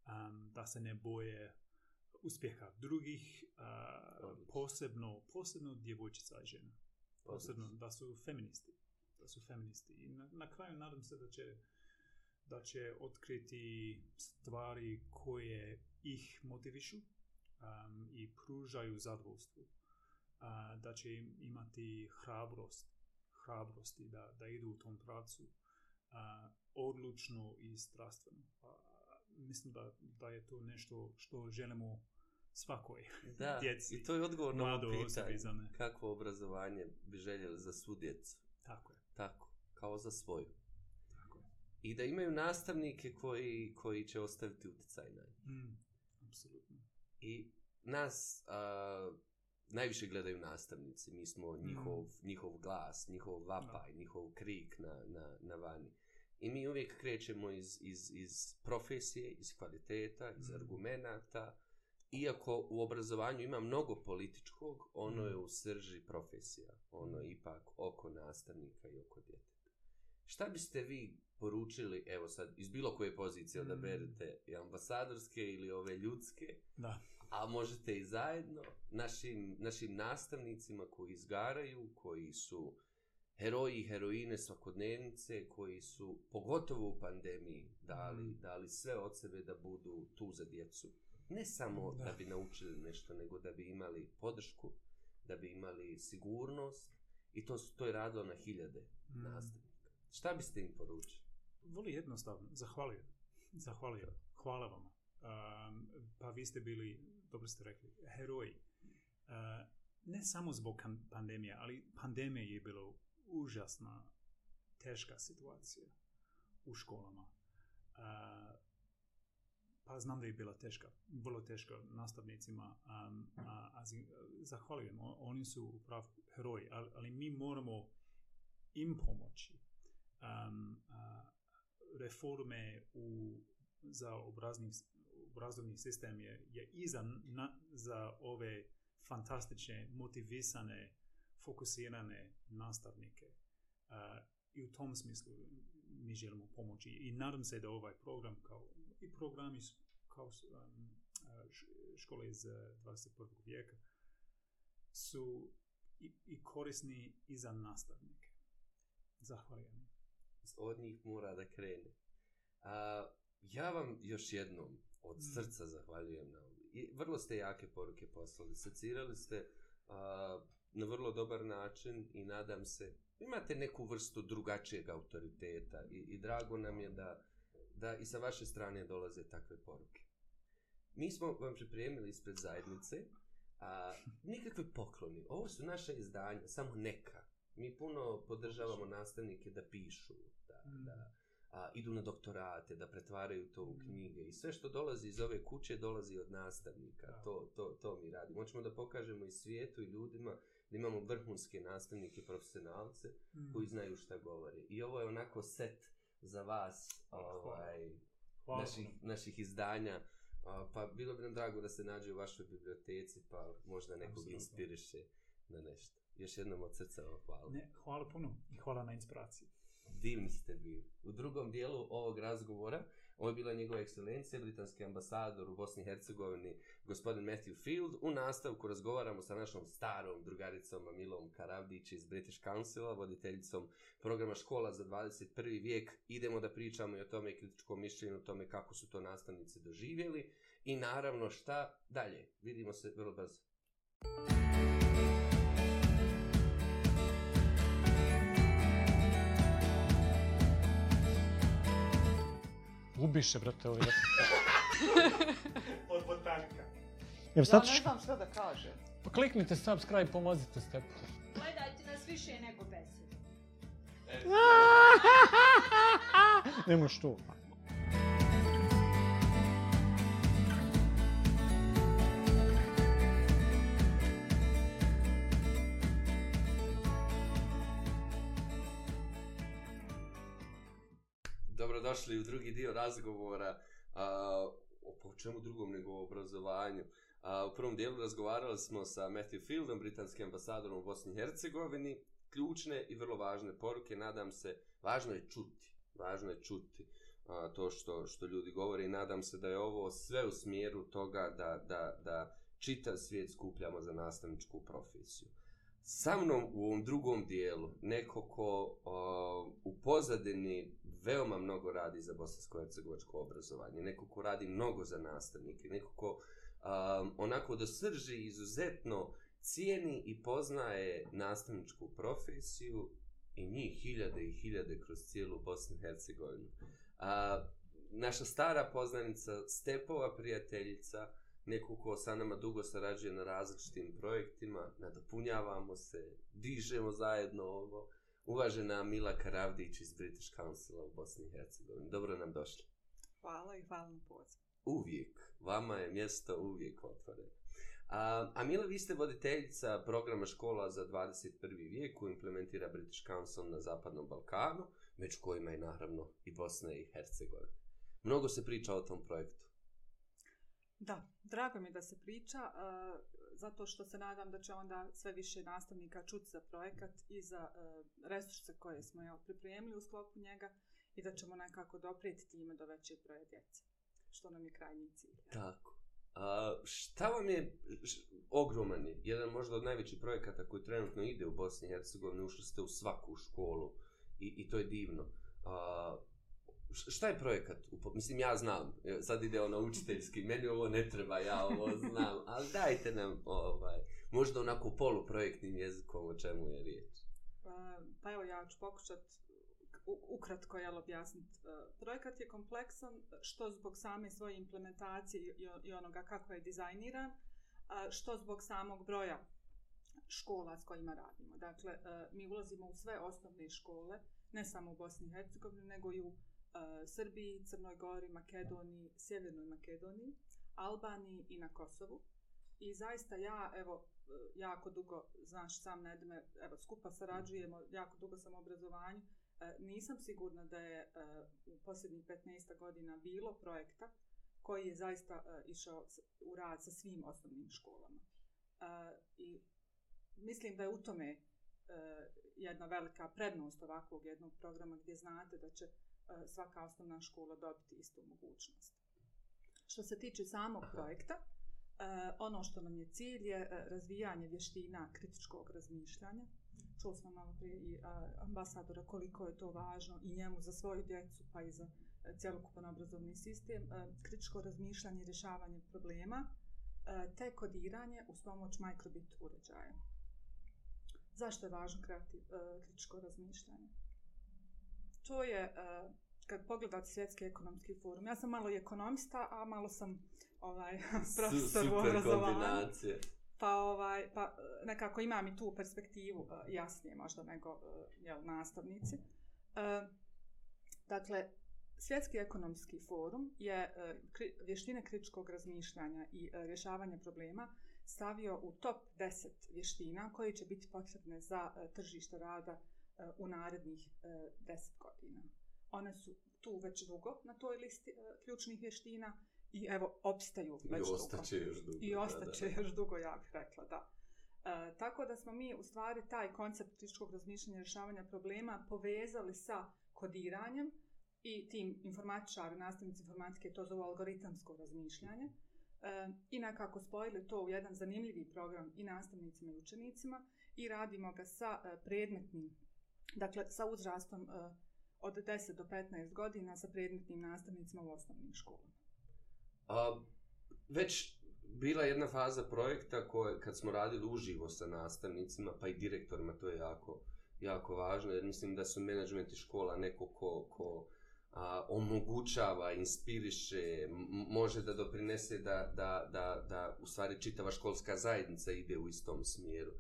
um, da se ne boje uspjeha drugih, uh, posebno, posebno djevojčica i žena. Posebno, da su feministi da su feministi. I na, na kraju nadam se da će da će otkriti stvari koje ih motivišu um, i pružaju zadovoljstvo. Uh, da će imati hrabrost, hrabrosti da, da idu u tom pracu uh, odlučno i strastveno. Uh, mislim da, da je to nešto što želimo svakoj da, djeci. I to je odgovor na pitanje kako obrazovanje bi željeli za svu djecu. Tako je. Tako, kao za svoju. Tako. I da imaju nastavnike koji, koji će ostaviti utjecaj na njih. Mm, apsolutno. I nas a, najviše gledaju nastavnici. Mi smo njihov, mm. njihov glas, njihov vapaj, no. njihov krik na, na, na vani. I mi uvijek krećemo iz, iz, iz profesije, iz kvaliteta, iz mm. argumenta, iako u obrazovanju ima mnogo političkog, ono je mm. u srži profesija. Ono je mm. ipak oko nastavnika i oko djeteta. Šta biste vi poručili, evo sad, iz bilo koje pozicije, mm. da berete i ambasadorske ili ove ljudske, da. a možete i zajedno, našim, našim nastavnicima koji izgaraju, koji su heroji i heroine svakodnevnice, koji su, pogotovo u pandemiji, dali, mm. dali sve od sebe da budu tu za djecu ne samo da. da bi naučili nešto, nego da bi imali podršku, da bi imali sigurnost i to to je radilo na hiljade mm. nastavnika. Šta biste im poručili? Voli jednostavno, zahvalio. Zahvalio. Hvala vam. Um, pa vi ste bili, dobro ste rekli, heroji. Uh, ne samo zbog pandemije, ali pandemija je bilo užasna, teška situacija u školama. Uh, pa znam da je bila teška, vrlo teška nastavnicima, um, a, a, zahvaljujem, oni su upravo heroji, ali, ali mi moramo im pomoći um, a, reforme u, za obrazni, obrazovni sistem je, je iza na, za ove fantastične, motivisane, fokusirane nastavnike. Uh, I u tom smislu mi želimo pomoći. I nadam se da ovaj program, kao i programi su kao um, škole iz 21. E, vijeka su i, i korisni i za nastavnike. Zahvaljujem. Od njih mora da krene. A, ja vam još jednom od mm. srca zahvaljujem na ovom. Vrlo ste jake poruke poslali. Secirali ste a, na vrlo dobar način i nadam se imate neku vrstu drugačijeg autoriteta i, i drago nam je da da i sa vaše strane dolaze takve poruke. Mi smo vam pripremili ispred zajednice a, nikakve pokloni. Ovo su naše izdanja, samo neka. Mi puno podržavamo nastavnike da pišu, da, mm. da a, idu na doktorate, da pretvaraju to u mm. knjige i sve što dolazi iz ove kuće dolazi od nastavnika. To, to, to mi radimo. Hoćemo da pokažemo i svijetu i ljudima da imamo vrhunske nastavnike, profesionalce mm. koji znaju šta govore. I ovo je onako set uh, za vas e, ovaj, hvala. Hvala naših, naših izdanja. Pa bilo bi nam drago da se nađe u vašoj biblioteci, pa možda nekog Absolutno. inspiriše na nešto. Još jednom od srca vam hvala. Ne, hvala puno i hvala na inspiraciji. Divni ste bili. U drugom dijelu ovog razgovora uh, Ovo je bila njegova ekscelencija, britanski ambasador u Bosni i Hercegovini, gospodin Matthew Field. U nastavku razgovaramo sa našom starom drugaricom Milom Karavdić iz British Councila, voditeljicom programa Škola za 21. vijek. Idemo da pričamo i o tome kritičkom mišljenju, o tome kako su to nastavnice doživjeli i naravno šta dalje. Vidimo se vrlo brzo. Thank you. ubiše, brate, ovaj Od botanika. Ja sad... ne znam šta da kažem. Pa kliknite subscribe, pomozite ste. Gledajte nas više nego besed. Nemoš to. Nemoš to. dobrodošli u drugi dio razgovora uh, o čemu drugom nego o obrazovanju. Uh, u prvom dijelu razgovarali smo sa Matthew Fieldom, britanskim ambasadorom u Bosni i Hercegovini. Ključne i vrlo važne poruke, nadam se, važno je čuti. Važno je čuti uh, to što, što ljudi govore i nadam se da je ovo sve u smjeru toga da, da, da čita svijet skupljamo za nastavničku profesiju. Sa mnom u ovom drugom dijelu, neko ko uh, u pozadini veoma mnogo radi za bosansko-hercegovačko obrazovanje, neko ko radi mnogo za nastavnike, neko ko um, onako do srži izuzetno cijeni i poznaje nastavničku profesiju i njih hiljade i hiljade kroz cijelu Bosnu i Hercegovinu. A, naša stara poznanica, Stepova prijateljica, neko ko sa nama dugo sarađuje na različitim projektima, nadopunjavamo se, dižemo zajedno ovo, uvažena Mila Karavdić iz British council u Bosni i Hercegovini. Dobro nam došli. Hvala i hvala na pozivu. Uvijek. Vama je mjesto uvijek otvoreno. A, a Mila, vi ste voditeljica programa škola za 21. vijek koju implementira British Council na Zapadnom Balkanu, među kojima je naravno i Bosna i Hercegovina. Mnogo se priča o tom projektu. Da, drago mi da se priča zato što se nadam da će onda sve više nastavnika čuti za projekat i za e, resurse koje smo jo, pripremili u sklopu njega i da ćemo nekako doprijeti time do većeg broja djece, što nam je krajnji cilj. Tako. A, šta vam je š, ogroman je, jedan možda od najvećih projekata koji trenutno ide u Bosni i Hercegovini, ušli ste u svaku školu i, i to je divno. A, šta je projekat? Upo... Mislim, ja znam, e, sad ide ono učiteljski, meni ovo ne treba, ja ovo znam, ali dajte nam, ovaj, možda onako poluprojektnim jezikom o čemu je riječ. Pa, pa evo, ja ću pokušat ukratko jel objasniti. E, projekat je kompleksan, što zbog same svoje implementacije i onoga kako je dizajniran, što zbog samog broja škola s kojima radimo. Dakle, e, mi ulazimo u sve osnovne škole, ne samo u Bosni i Hercegovini, nego i u Eh, Srbiji, Crnoj Gori, Makedoniji, Sjevernoj Makedoniji, Albaniji i na Kosovu. I zaista ja, evo, eh, jako dugo, znaš, sam Nedme, evo, skupa sarađujemo, jako dugo sam u obrazovanju, e, nisam sigurna da je e, u posljednjih 15 godina bilo projekta koji je zaista e, išao u rad sa svim osnovnim školama. E, I mislim da je u tome e, jedna velika prednost ovakvog jednog programa gdje znate da će E, svaka osnovna škola dobiti istu mogućnost. Što se tiče samog Aha. projekta, e, ono što nam je cilj je e, razvijanje vještina kritičkog razmišljanja. Čuo smo malo prije i ambasadora koliko je to važno i njemu za svoju djecu, pa i za cjelokupan obrazovni sistem. Kritičko razmišljanje i rješavanje problema, te kodiranje uz pomoć mikrobit uređaja. Zašto je važno kreativ, kritičko razmišljanje? to je eh, kad pogledate svjetski ekonomski forum. Ja sam malo i ekonomista, a malo sam ovaj profesor u obrazovanju. Pa ovaj pa eh, nekako imam i tu perspektivu eh, jasnije možda nego je nastavnici. Dakle Svjetski ekonomski forum je vještine kritičkog razmišljanja i rješavanja problema stavio u top 10 vještina koje će biti potrebne za tržište rada 2020 E, u narednih e, deset godina. One su tu već dugo na toj listi e, ključnih vještina i evo, opstaju već dugo. I ostaće dugo. još dugo. I ostaće da, da. još dugo, ja bih rekla, da. E, tako da smo mi u stvari taj koncept kritičkog razmišljanja i rješavanja problema povezali sa kodiranjem i tim informatičari, nastavnici informatike to zovu algoritamsko razmišljanje e, i nekako spojili to u jedan zanimljivi program i nastavnicima i učenicima i radimo ga sa predmetnim dakle, sa uzrastom e, od 10 do 15 godina sa predmetnim nastavnicima u osnovnim školama? A, već bila jedna faza projekta koje, kad smo radili uživo sa nastavnicima, pa i direktorima, to je jako, jako važno, jer mislim da su menadžmenti škola neko ko, ko a, omogućava, inspiriše, može da doprinese da, da, da, da u stvari čitava školska zajednica ide u istom smjeru.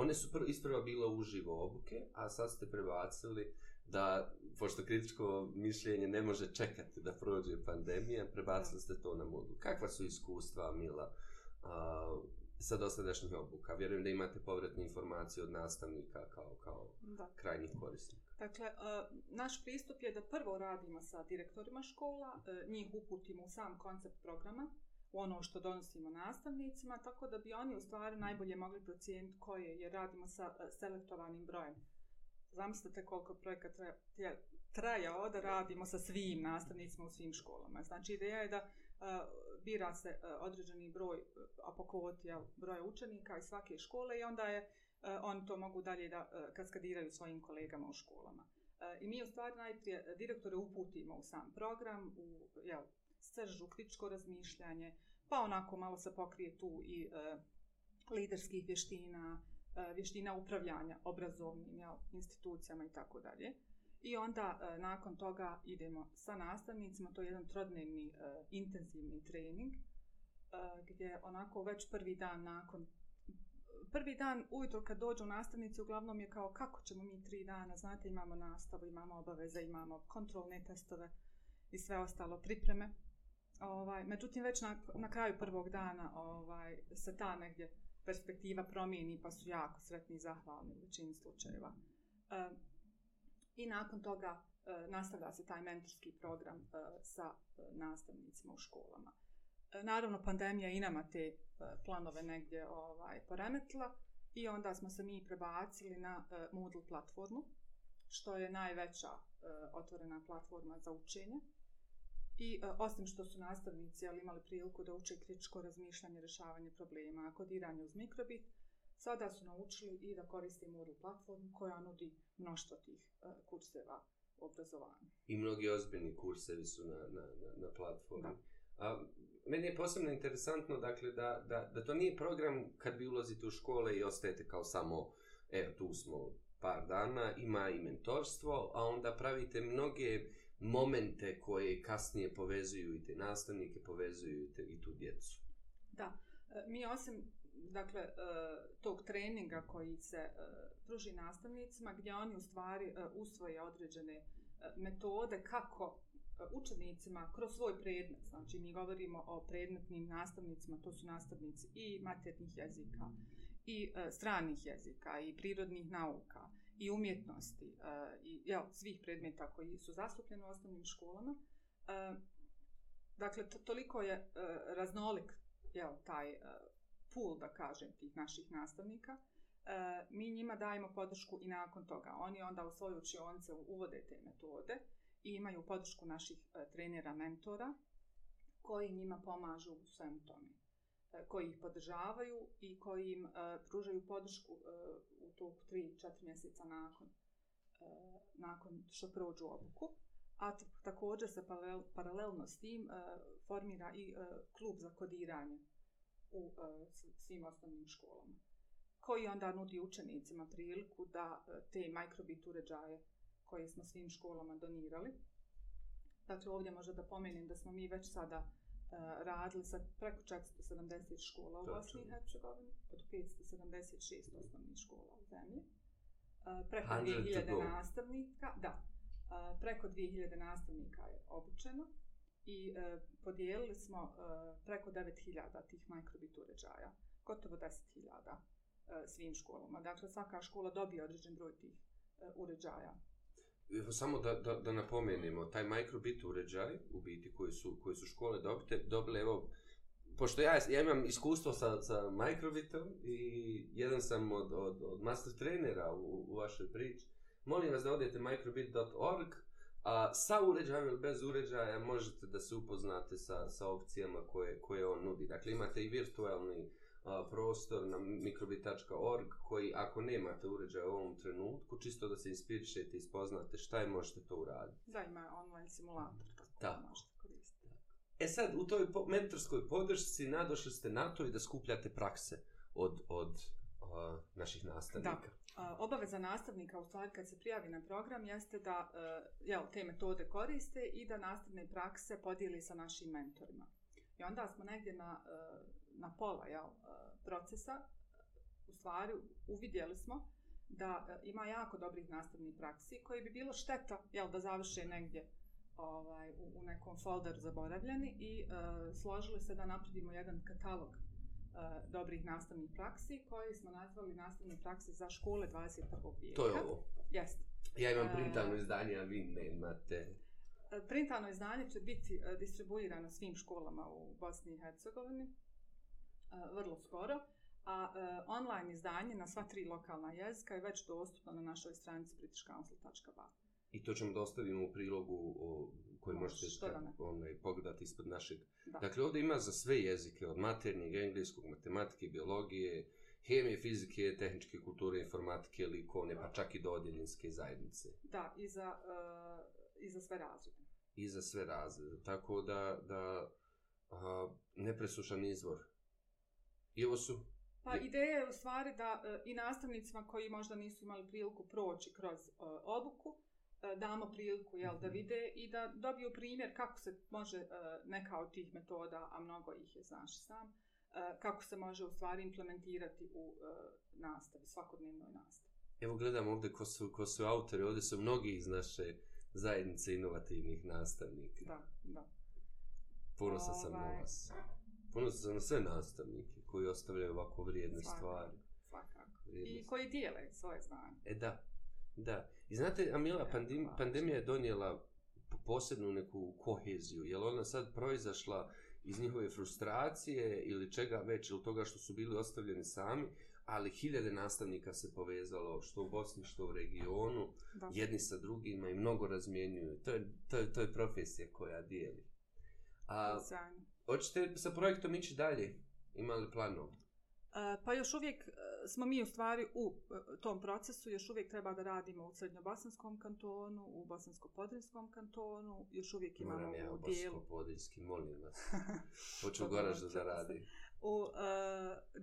One su prvo isprva bila uživo obuke, a sad ste prebacili da, pošto kritičko mišljenje ne može čekati da prođe pandemija, prebacili ste to na modu. Kakva su iskustva, Mila, a, sa dosadašnjih obuka? Vjerujem da imate povratne informacije od nastavnika kao, kao da. krajnjih korisnika. Dakle, naš pristup je da prvo radimo sa direktorima škola, e, njih uputimo u sam koncept programa, u ono što donosimo nastavnicima, tako da bi oni u stvari najbolje mogli procijeniti koje je radimo sa e, selektovanim brojem. Zamislite koliko projekat traja da radimo sa svim nastavnicima u svim školama. Znači ideja je da uh, bira se uh, određeni broj apokotija, broja učenika iz svake škole i onda je uh, oni to mogu dalje da uh, kaskadiraju svojim kolegama u školama. Uh, I mi u stvari najprije direktore uputimo u sam program, u, jel, srž u kritičko razmišljanje, pa onako malo se pokrije tu i e, liderskih vještina, e, vještina upravljanja obrazovnim jel, institucijama i tako dalje. I onda e, nakon toga idemo sa nastavnicima, to je jedan trodnevni e, intenzivni trening, e, gdje onako već prvi dan nakon prvi dan ujutro kad dođu nastavnici, uglavnom je kao kako ćemo mi tri dana, znate, imamo nastavu, imamo obaveze, imamo kontrolne testove i sve ostalo pripreme. Ovaj, međutim, već na, na kraju prvog dana ovaj, se ta negdje perspektiva promijeni pa su jako sretni i zahvalni u većini slučajeva. E, I nakon toga e, nastavlja se taj mentorski program e, sa e, nastavnicima u školama. E, naravno, pandemija i nama te e, planove negdje ovaj, poremetila i onda smo se mi prebacili na e, Moodle platformu, što je najveća e, otvorena platforma za učenje. I e, osim što su nastavnici ali imali priliku da uče kritičko razmišljanje, rešavanje problema, kodiranje uz mikrobit, sada su naučili i da koriste Moodle platformu koja nudi mnoštvo tih e, kurseva obrazovanja. I mnogi ozbiljni kursevi su na, na, na platformi. Da. A, meni je posebno interesantno dakle, da, da, da to nije program kad vi ulazite u škole i ostajete kao samo, evo tu smo par dana, ima i mentorstvo, a onda pravite mnoge momente koje kasnije povezuju i te nastavnike, povezuju i, te, i tu djecu. Da, e, mi osim dakle, e, tog treninga koji se e, pruži nastavnicima, gdje oni u stvari usvoje određene metode kako učenicima kroz svoj predmet, znači mi govorimo o predmetnim nastavnicima, to su nastavnici i maternih jezika, i stranih jezika, i prirodnih nauka, i umjetnosti e, i jel, svih predmeta koji su zastupljeni u osnovnim školama. E, dakle, toliko je e, raznolik jel, taj pul, da kažem, tih naših nastavnika. Mi njima dajemo podršku i nakon toga. Oni onda u svoju učionice uvode te metode i imaju podršku naših trenera, mentora, koji njima pomažu u svem tome. E, koji ih podržavaju i koji im e, pružaju podršku e, u toku 3-4 mjeseca nakon, nakon što prođu obuku. A također se paralelno s tim formira i klub za kodiranje u svim osnovnim školama koji onda nudi učenicima priliku da te microbit uređaje koje smo svim školama donirali. Dakle, ovdje možda da pomenem da smo mi već sada uh, radili sa preko 470 škola u Bosni i Hercegovini, od 576 osnovnih škola u zemlji. Preko 2000 nastavnika, da, preko 2000 nastavnika je obučeno i e, podijelili smo e, preko 9000 tih mikrobit uređaja, gotovo 10.000 e, svim školama. Dakle, svaka škola dobije određen broj tih uređaja samo da, da, da napomenemo, taj microbit uređaj u biti koji su, koji su škole dobite, dobile, evo, pošto ja, ja imam iskustvo sa, sa microbitom i jedan sam od, od, od master trenera u, u vašoj priči, molim vas da odete microbit.org, a sa uređajem ili bez uređaja možete da se upoznate sa, sa opcijama koje, koje on nudi. Dakle, imate i virtualni uh, prostor na mikrobit.org koji ako nemate uređaj u ovom trenutku, čisto da se inspirišete i spoznate šta je možete to uraditi. Da, ima online simulator tako da. možete koristiti. E sad, u toj po mentorskoj podršci nadošli ste na to i da skupljate prakse od, od uh, naših nastavnika. Da. Uh, obaveza nastavnika, u stvari, kad se prijavi na program, jeste da uh, jel, te metode koriste i da nastavne prakse podijeli sa našim mentorima. I onda smo negdje na uh, na pola jel, e, procesa, u stvari uvidjeli smo da e, ima jako dobrih nastavnih praksi koji bi bilo šteta jel, da završe negdje ovaj, u, u nekom folderu zaboravljeni i e, složili se da napravimo jedan katalog e, dobrih nastavnih praksi koji smo nazvali nastavne prakse za škole 21. vijeka. To je ovo. Jest. Ja imam e, printano izdanje, a vi ne imate. Printano izdanje će biti distribuirano svim školama u Bosni i Hercegovini. E, vrlo skoro, a uh, online izdanje na sva tri lokalna jezika je već dostupno na našoj stranici britishcouncil.ba. I to ćemo da ostavimo u prilogu o, koji Moš, možete da onaj, pogledati ispod našeg. Da. Dakle, ovdje ima za sve jezike, od maternijeg, engleskog, matematike, biologije, hemije, fizike, tehničke kulture, informatike, likone, da. pa čak i do odjeljinske zajednice. Da, i za, uh, i za sve razrede. I za sve razrede. Tako da, da uh, nepresušan izvor I ovo su... Pa ideja je u stvari da e, i nastavnicima koji možda nisu imali priliku proći kroz e, obuku, e, damo priliku jel, da mhm. vide i da dobiju primjer kako se može neka od tih metoda, a mnogo ih je, znaš sam, kako se može u stvari implementirati u nastavi, svakodnevnoj nastavi. Evo gledam ovdje ko su, ko su autori, ovdje su mnogi iz naše zajednice inovativnih nastavnika. Da, da. Ponosa sam ovaj. na vas ponosan sam na sve nastavnike koji ostavljaju ovako vrijedne svakako, stvari. Svakako. Vrijedne I stvari. koji dijele svoje znanje. E da, da. I znate, Amila, e, pandem, pandemija je donijela posebnu neku koheziju. Je ona sad proizašla iz njihove frustracije ili čega već, ili toga što su bili ostavljeni sami, ali hiljade nastavnika se povezalo što u Bosni, što u regionu, da. jedni sa drugima i mnogo razmjenjuju. To je, to je, to je profesija koja dijeli. A, Sjajno. Hoćete sa projektom ići dalje? Ima li planu? E, pa još uvijek e, smo mi u stvari u e, tom procesu, još uvijek treba da radimo u Srednjobosanskom kantonu, u Bosansko-Podrinskom kantonu, još uvijek imamo Moram ja, u dijelu... Moram ja u Bosansko-Podrinski, molim vas. Hoću goraž da, da radi. U uh,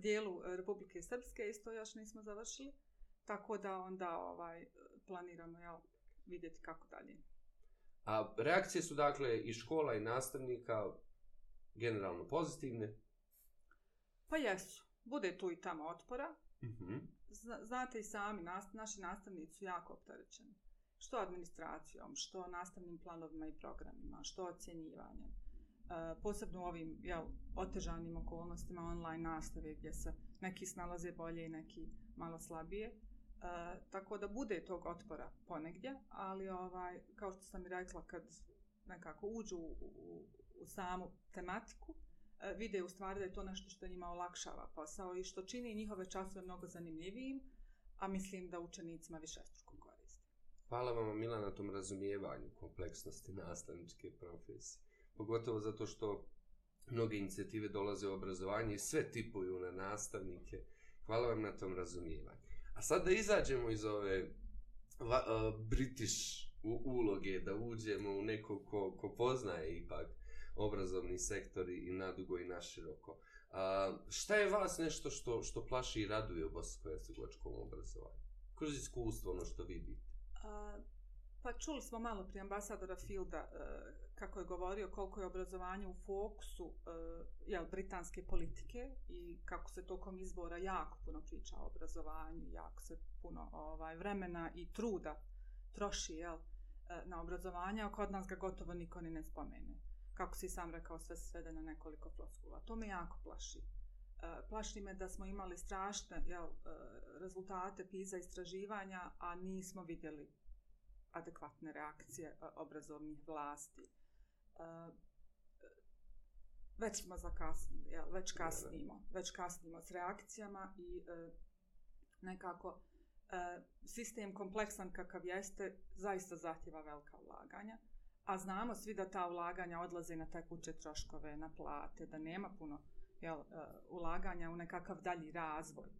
dijelu Republike Srpske isto još nismo završili, tako da onda ovaj planiramo ja, vidjeti kako dalje. A reakcije su dakle i škola i nastavnika, generalno pozitivne? Pa jesu. Bude tu i tamo otpora. Uh mhm. -huh. Znate i sami, nast naši nastavnici su jako optarećeni. Što administracijom, što nastavnim planovima i programima, što ocjenjivanjem. E, posebno u ovim jel, otežanim okolnostima online nastave gdje se neki snalaze bolje i neki malo slabije. E, tako da bude tog otpora ponegdje, ali ovaj, kao što sam i rekla, kad nekako uđu u, u u samu tematiku, e, vide u stvari da je to nešto što njima olakšava posao i što čini njihove časove mnogo zanimljivijim, a mislim da učenicima više struku koriste. Hvala vam, Mila, na tom razumijevanju kompleksnosti nastavničke profesije. Pogotovo zato što mnoge inicijative dolaze u obrazovanje i sve tipuju na nastavnike. Hvala vam na tom razumijevanju. A sad da izađemo iz ove va, a, e, British uloge, da uđemo u nekog ko, ko poznaje ipak obrazovni sektor i nadugo i naširoko. A, šta je vas nešto što, što plaši i raduje u Bosansko-Hercegovačkom obrazovanju? Kroz iskustvo ono što vidite? A, pa čuli smo malo pri ambasadora Filda a, e, kako je govorio koliko je obrazovanje u fokusu a, e, jel, britanske politike i kako se tokom izbora jako puno priča o obrazovanju, jako se puno ovaj, vremena i truda troši jel, e, na obrazovanje, a kod nas ga gotovo niko ni ne spomene kako si sam rekao, sve se svede na nekoliko floskula. To me jako plaši. E, plaši me da smo imali strašne jel, e, rezultate PISA istraživanja, a nismo vidjeli adekvatne reakcije e, obrazovnih vlasti. Već smo zakasnili, jel, već kasnimo, već kasnimo s reakcijama i nekako sistem kompleksan kakav jeste zaista zahtjeva velika ulaganja. Uh, a znamo svi da ta ulaganja odlaze na tekuće troškove, na plate, da nema puno jel, e, ulaganja u nekakav dalji razvoj. E,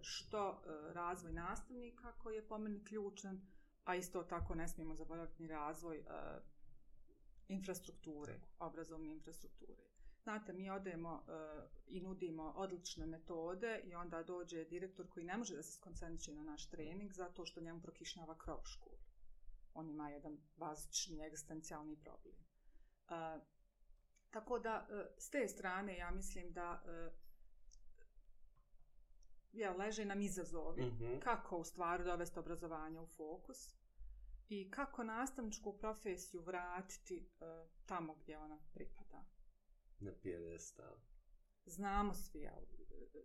što e, razvoj nastavnika koji je pomeni ključan, a isto tako ne smijemo zaboraviti razvoj infrastrukture, obrazovne infrastrukture. Znate, mi odemo i nudimo odlične metode i onda dođe direktor koji ne može da se skoncentriče na naš trening zato što njemu prokišnjava krov škole on ima jedan bazični egzistencijalni problem. E, tako da, e, s te strane, ja mislim da e, ja, leže nam izazovi mm -hmm. kako u stvari dovesti obrazovanje u fokus i kako nastavničku profesiju vratiti e, tamo gdje ona pripada. Na pjedestal. Znamo svi, ja,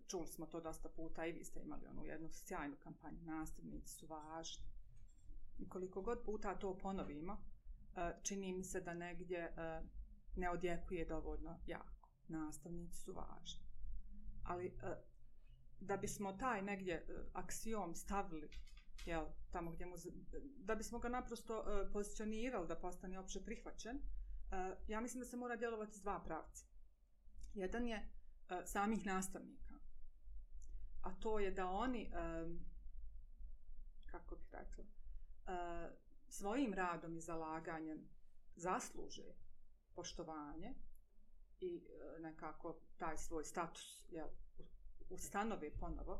čuli smo to dosta puta i vi ste imali onu jednu socijalnu kampanju, nastavnici su važni koliko god puta to ponovimo, e, čini mi se da negdje e, ne odjekuje dovoljno jako. Nastavnici su važni. Ali e, da bismo taj negdje aksiom stavili jel, tamo gdje mu, da bismo ga naprosto pozicionirali da postane opće prihvaćen, ja mislim da se mora djelovati s dva pravca. Jedan je samih nastavnika. A to je da oni, kako bih rekla, E, svojim radom i zalaganjem zasluže poštovanje i e, nekako taj svoj status jel, ustanove ponovo,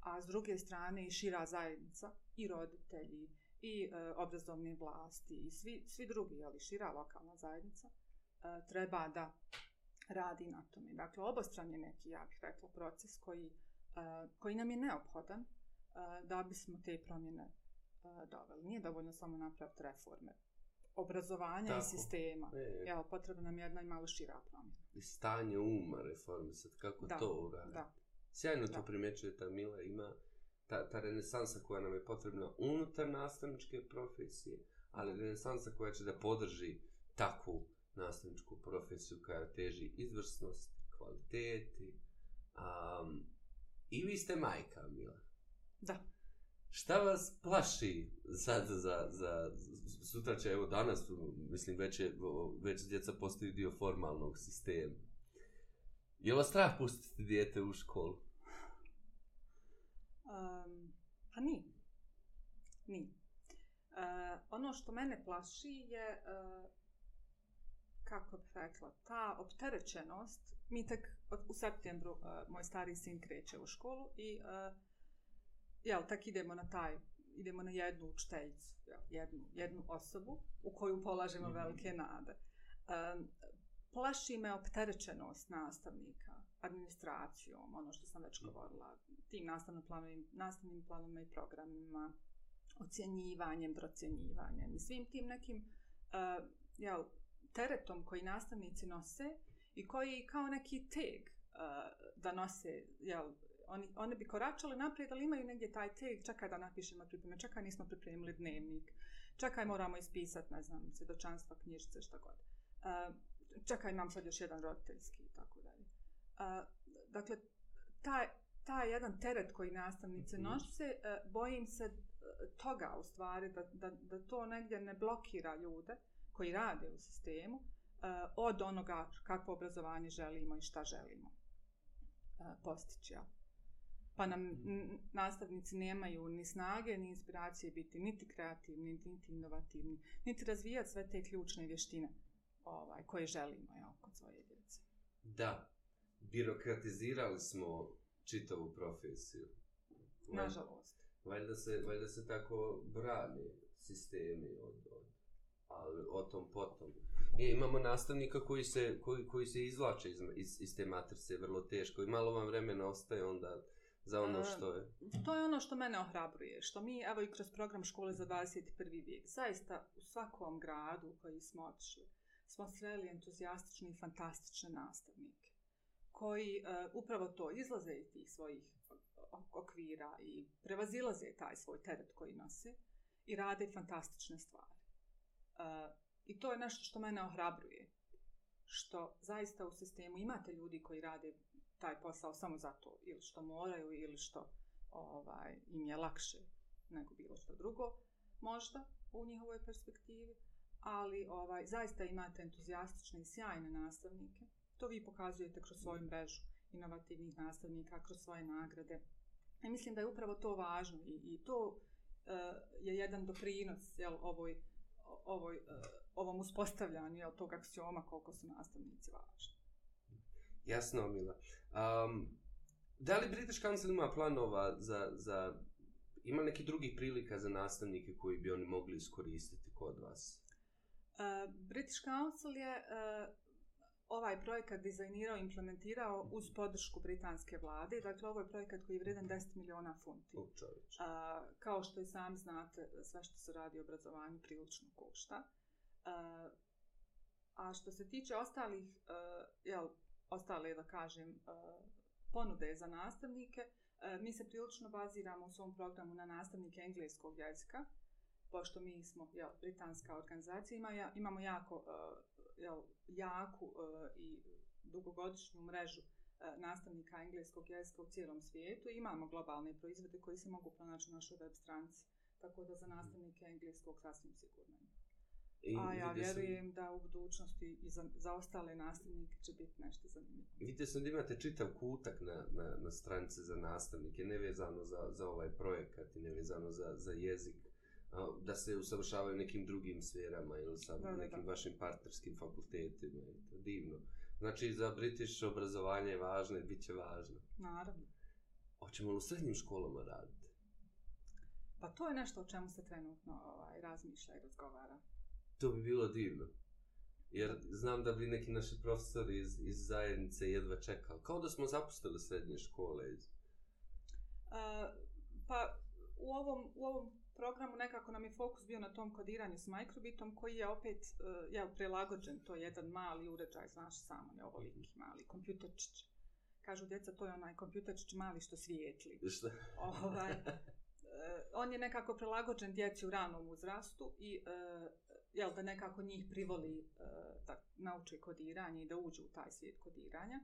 a s druge strane i šira zajednica i roditelji i e, obrazovne vlasti i svi, svi drugi, ali šira lokalna zajednica, e, treba da radi na tome. Dakle, obostran je neki, ja bih rekla, proces koji, e, koji nam je neophodan e, da bismo te promjene Pa doveli. Nije dovoljno samo napraviti reforme obrazovanja Tako. i sistema. E, Jel, potrebna nam je jedna i malo šira promjena. I stanje uma reforme, sad kako da, to uraditi? Da, Sjajno da. to primjećuje ta Mila, ima ta, ta renesansa koja nam je potrebna unutar nastavničke profesije, ali renesansa koja će da podrži takvu nastavničku profesiju koja teži izvrsnost, kvaliteti. Um, I vi ste majka, Mila. Da. Šta vas plaši sad za, za sutra će, evo danas, mislim, već, je, već djeca postaju dio formalnog sistema. Je li vas strah pustiti djete u školu? Um, pa ni. Ni. Uh, ono što mene plaši je, uh, kako bih rekla, ta opterećenost. Mi tek u septembru, uh, moj stari sin kreće u školu i uh, jel, tak idemo na taj, idemo na jednu učiteljicu, jednu, jednu osobu u koju polažemo mm -hmm. velike nade. Um, plaši me opterečenost nastavnika administracijom, ono što sam već mhm. govorila, tim nastavnim planovima, nastavnim planovima i programima, ocjenjivanjem, procjenjivanjem i svim tim nekim uh, jel, teretom koji nastavnici nose i koji kao neki teg uh, da nose jel, oni, one bi koračale naprijed, ali imaju negdje taj teg, čekaj da napišemo pripreme, čekaj nismo pripremili dnevnik, čekaj moramo ispisati, ne znam, svjedočanstva, knjižice, šta god. Uh, čekaj, imam sad još jedan roditeljski i tako dalje. Uh, dakle, taj, taj jedan teret koji nastavnice mhm. nošce, uh, e, bojim se toga u stvari, da, da, da to negdje ne blokira ljude koji rade u sistemu, od onoga kakvo obrazovanje želimo i šta želimo postići. Ja pa nam nastavnici nemaju ni snage, ni inspiracije biti niti kreativni, niti inovativni, niti razvijati sve te ključne vještine ovaj, koje želimo ja, kod svoje djece. Da, birokratizirali smo čitavu profesiju. Valj, Nažalost. Valjda se, valjda se tako brane sistemi od, od ali o tom potom. I e, imamo nastavnika koji se, koji, koji se izvlače iz, iz, iz te matrice vrlo teško i malo vam vremena ostaje onda za ono što je. To je ono što mene ohrabruje, što mi, evo i kroz program škole za 21. vijek, zaista u svakom gradu u koji smo otišli, smo sreli entuzijastične i fantastične nastavnike koji uh, upravo to izlaze iz tih svojih okvira i prevazilaze taj svoj teret koji nose i rade fantastične stvari. Uh, I to je nešto što mene ohrabruje, što zaista u sistemu imate ljudi koji rade taj posao samo zato ili što moraju ili što ovaj im je lakše nego bilo što drugo možda u njihovoj perspektivi ali ovaj zaista imate entuzijastične i sjajne nastavnike to vi pokazujete kroz svoju mm. mrežu inovativnih nastavnika kroz svoje nagrade i mislim da je upravo to važno i, i to e, je jedan doprinos jel ovoj ovoj e, ovom uspostavljanju jel tog aksioma koliko su nastavnici važni Jasno, Mila. Um, da li British Council ima planova za, za... Ima neki drugih prilika za nastavnike koji bi oni mogli iskoristiti kod vas? Uh, British Council je uh ovaj projekat dizajnirao, implementirao uz podršku britanske vlade. Dakle, ovo je projekat koji je vredan 10 miliona funti. A, kao što i sam znate, sve što se radi o obrazovanju prilično košta. A, e, a što se tiče ostalih a, jel, ostale, da kažem, e, ponude za nastavnike. E, mi se prilično baziramo u svom programu na nastavnike engleskog jezika, pošto mi smo jel, britanska organizacija, ima, imamo jako e, jel, jaku i dugogodišnju mrežu nastavnika engleskog jezika u cijelom svijetu. Imamo globalne proizvode koji se mogu pronaći na našoj web stranci, tako da za mhm. nastavnike engleskog sasvim sigurno imamo. I, A ja vjerujem sam, da u budućnosti i za, za ostale nastavnike će biti nešto zanimljivo. Vidite sam da imate čitav kutak na, na, na stranice za nastavnike, nevezano za, za ovaj projekat i nevezano za, za jezik, da se usavršavaju nekim drugim sferama ili sa da, nekim da. vašim partnerskim fakultetima. I to, divno. Znači, za British obrazovanje je važno i bit će važno. Naravno. Hoćemo li u srednjim školama raditi? Pa to je nešto o čemu se trenutno ovaj, razmišlja i razgovara. To bi bilo divno. Jer znam da bi neki naši profesori iz, iz zajednice jedva čekali. Kao da smo zapustili srednje škole. Iz... A, e, pa u ovom, u ovom programu nekako nam je fokus bio na tom kodiranju s mikrobitom koji je opet uh, ja, prelagođen. To je jedan mali uređaj, znaš samo je ovoliki mhm. mali kompjuterčić. Kažu djeca, to je onaj kompjuterčić mali što svijetli. Šta? ovaj, uh, on je nekako prelagođen djeci u ranom uzrastu i uh, jel da nekako njih privoli e, da nauče kodiranje i da uđu u taj svijet kodiranja,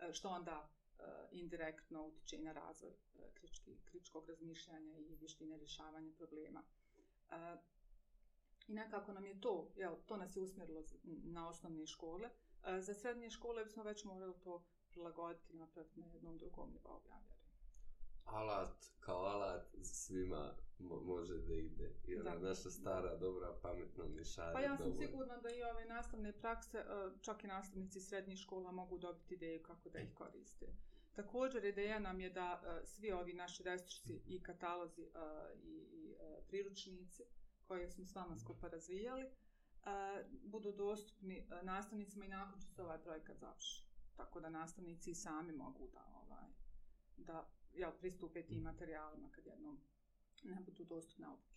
e, što onda e, indirektno utiče i na razvoj e, kritički, kritičkog razmišljanja i vještine rješavanja problema. E, I nekako nam je to, jel, to nas je usmjerilo na osnovne škole. E, za srednje škole bismo već morali to prilagoditi i napraviti na jednom drugom nivou, ja alat kao alat svima može da ide. I ona dakle. naša stara, dobra, pametna mišara. Pa ja sam dovolj. sigurna da i ove nastavne prakse, e, čak i nastavnici srednjih škola mogu dobiti ideju kako da ih koriste. Također ideja nam je da e, svi ovi naši resursi i katalozi e, i priručnici koje smo s vama skupa razvijali budu dostupni nastavnicima i nakon što se ovaj projekat završi. Tako da nastavnici i sami mogu da ovaj da jel, pristupe tim materijalima kad jednom ne budu dostupne obuke.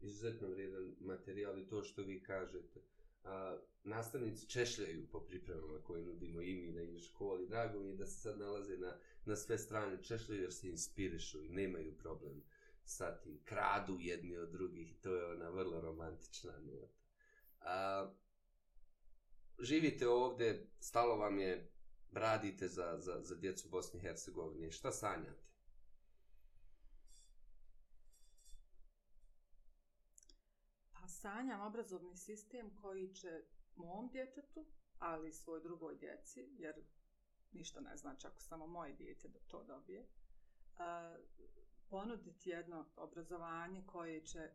Izuzetno vrijedan materijal i to što vi kažete. A, nastavnici češljaju po pripremama koje nudimo i mi na i školi. Drago mi je da se sad nalaze na, na sve strane. Češljaju jer se inspirišu i nemaju problem sa tim. Kradu jedni od drugih i to je ona vrlo romantična nota. A, živite ovde, stalo vam je radite za, za, za djecu Bosne i Hercegovine? Šta sanjate? Pa sanjam obrazovni sistem koji će mom djetetu, ali i svoj drugoj djeci, jer ništa ne znači ako samo moje djete to dobije, ponuditi jedno obrazovanje koje će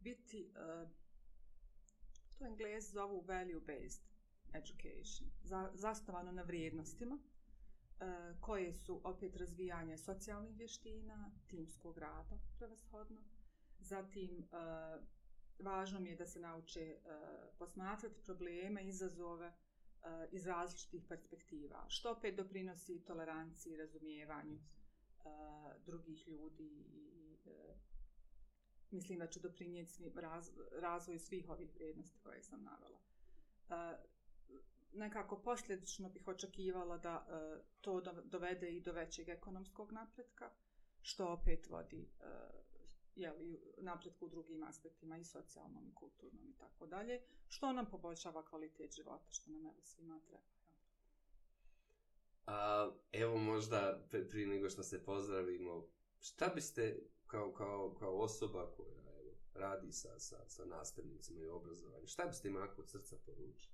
biti, to englezi zovu value based, education, za, zasnovano na vrijednostima e, koje su opet razvijanje socijalnih vještina, timskog rada prevashodno, zatim e, važno mi je da se nauče e, posmatrati probleme, izazove e, iz različitih perspektiva, što opet doprinosi toleranciji i razumijevanju e, drugih ljudi i e, mislim da će doprinijeti razvoju svih ovih vrijednosti koje sam navela. E, nekako posljedično bih očekivala da e, to dovede i do većeg ekonomskog napretka, što opet vodi e, jeli, napretku u drugim aspektima i socijalnom i kulturnom i tako dalje, što nam poboljšava kvalitet života, što nam evo svima treba. A, evo možda pre, prije nego što se pozdravimo, šta biste kao, kao, kao osoba koja evo, radi sa, sa, sa nastavnicima i obrazovanjem, šta biste im ako od srca poručili?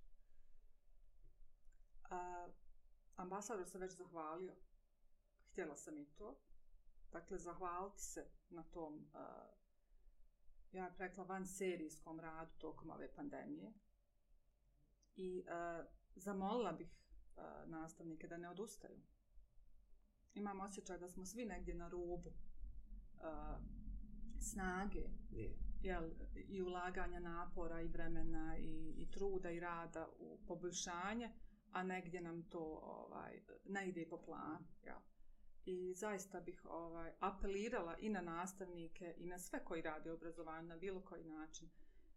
ambasador se već zahvalio. Htjela sam i to. Dakle, zahvaliti se na tom, a, ja bih rekla, van serijskom radu tokom ove pandemije. I a, zamolila bih a, nastavnike da ne odustaju. Imam osjećaj da smo svi negdje na rubu a, snage jel, i ulaganja napora i vremena i, i truda i rada u poboljšanje. A, a negdje nam to ovaj, ne ide po plan. Ja. I zaista bih ovaj, apelirala i na nastavnike i na sve koji radi obrazovanje na bilo koji način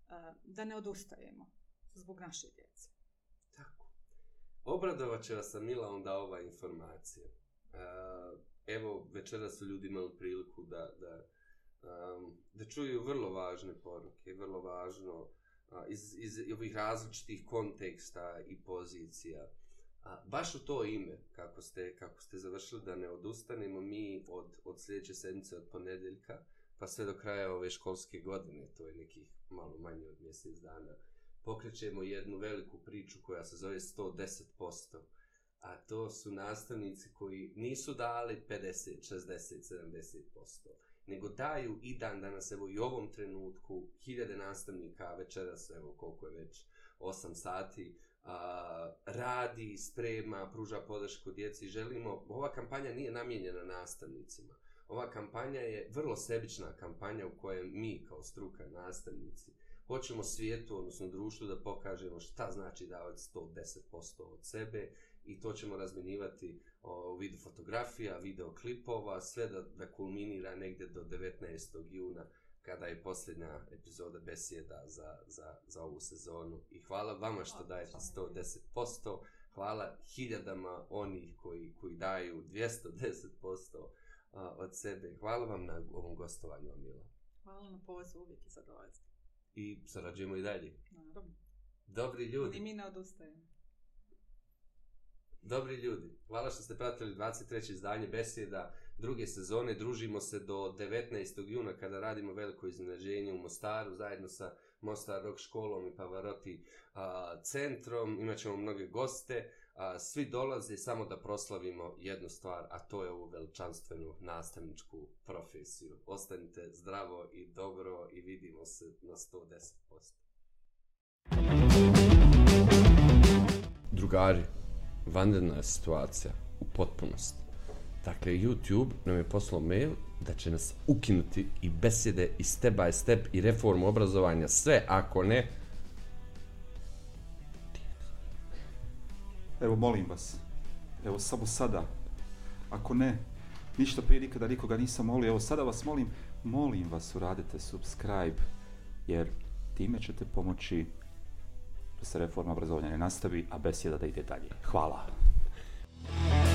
eh, da ne odustajemo zbog naše djece. Tako. Obradovat će vas, Mila, onda ova informacija. Eh, evo, večera su ljudi imali priliku da, da, eh, da čuju vrlo važne poruke, vrlo važno uh, iz, iz ovih različitih konteksta i pozicija. A, baš u to ime, kako ste, kako ste završili, da ne odustanemo mi od, od sljedeće sedmice, od ponedeljka, pa sve do kraja ove školske godine, to je nekih malo manje od mjesec dana, pokrećemo jednu veliku priču koja se zove 110%, a to su nastavnici koji nisu dali 50, 60, 70% nego daju i dan danas, evo i ovom trenutku, hiljade nastavnika večeras, evo koliko je već 8 sati, a, radi, sprema, pruža podršku djeci, želimo, ova kampanja nije namijenjena nastavnicima, ova kampanja je vrlo sebična kampanja u kojoj mi kao struka nastavnici hoćemo svijetu, odnosno društvu da pokažemo šta znači davati 110% od sebe i to ćemo razminivati u vidu fotografija, videoklipova, sve da, da kulminira negde do 19. juna kada je posljednja epizoda besjeda za, za, za ovu sezonu. I hvala vama što dajete 110%, hvala hiljadama onih koji, koji daju 210% od sebe. Hvala vam na ovom gostovanju, Amila. Hvala na pozivu, uvijek i sadovoljstvo. I sarađujemo i dalje. Naravno. Dobri ljudi. I mi ne odustajemo. Dobri ljudi, hvala što ste pratili 23. izdanje besjeda druge sezone. Družimo se do 19. juna kada radimo veliko iznenađenje u Mostaru zajedno sa Mostar Rock školom i Pavaroti a, centrom. Imaćemo mnoge goste. A, svi dolaze samo da proslavimo jednu stvar, a to je ovu veličanstvenu nastavničku profesiju. Ostanite zdravo i dobro i vidimo se na 110%. Drugari, vanredna situacija u potpunosti. Dakle, YouTube nam je poslao mail da će nas ukinuti i besede i step by step i reformu obrazovanja sve ako ne Evo, molim vas, evo, samo sada, ako ne, ništa prije nikada nikoga nisam molio, evo, sada vas molim, molim vas uradite subscribe, jer time ćete pomoći da se reforma obrazovanja ne nastavi, a besjeda da ide dalje. Hvala. Hvala.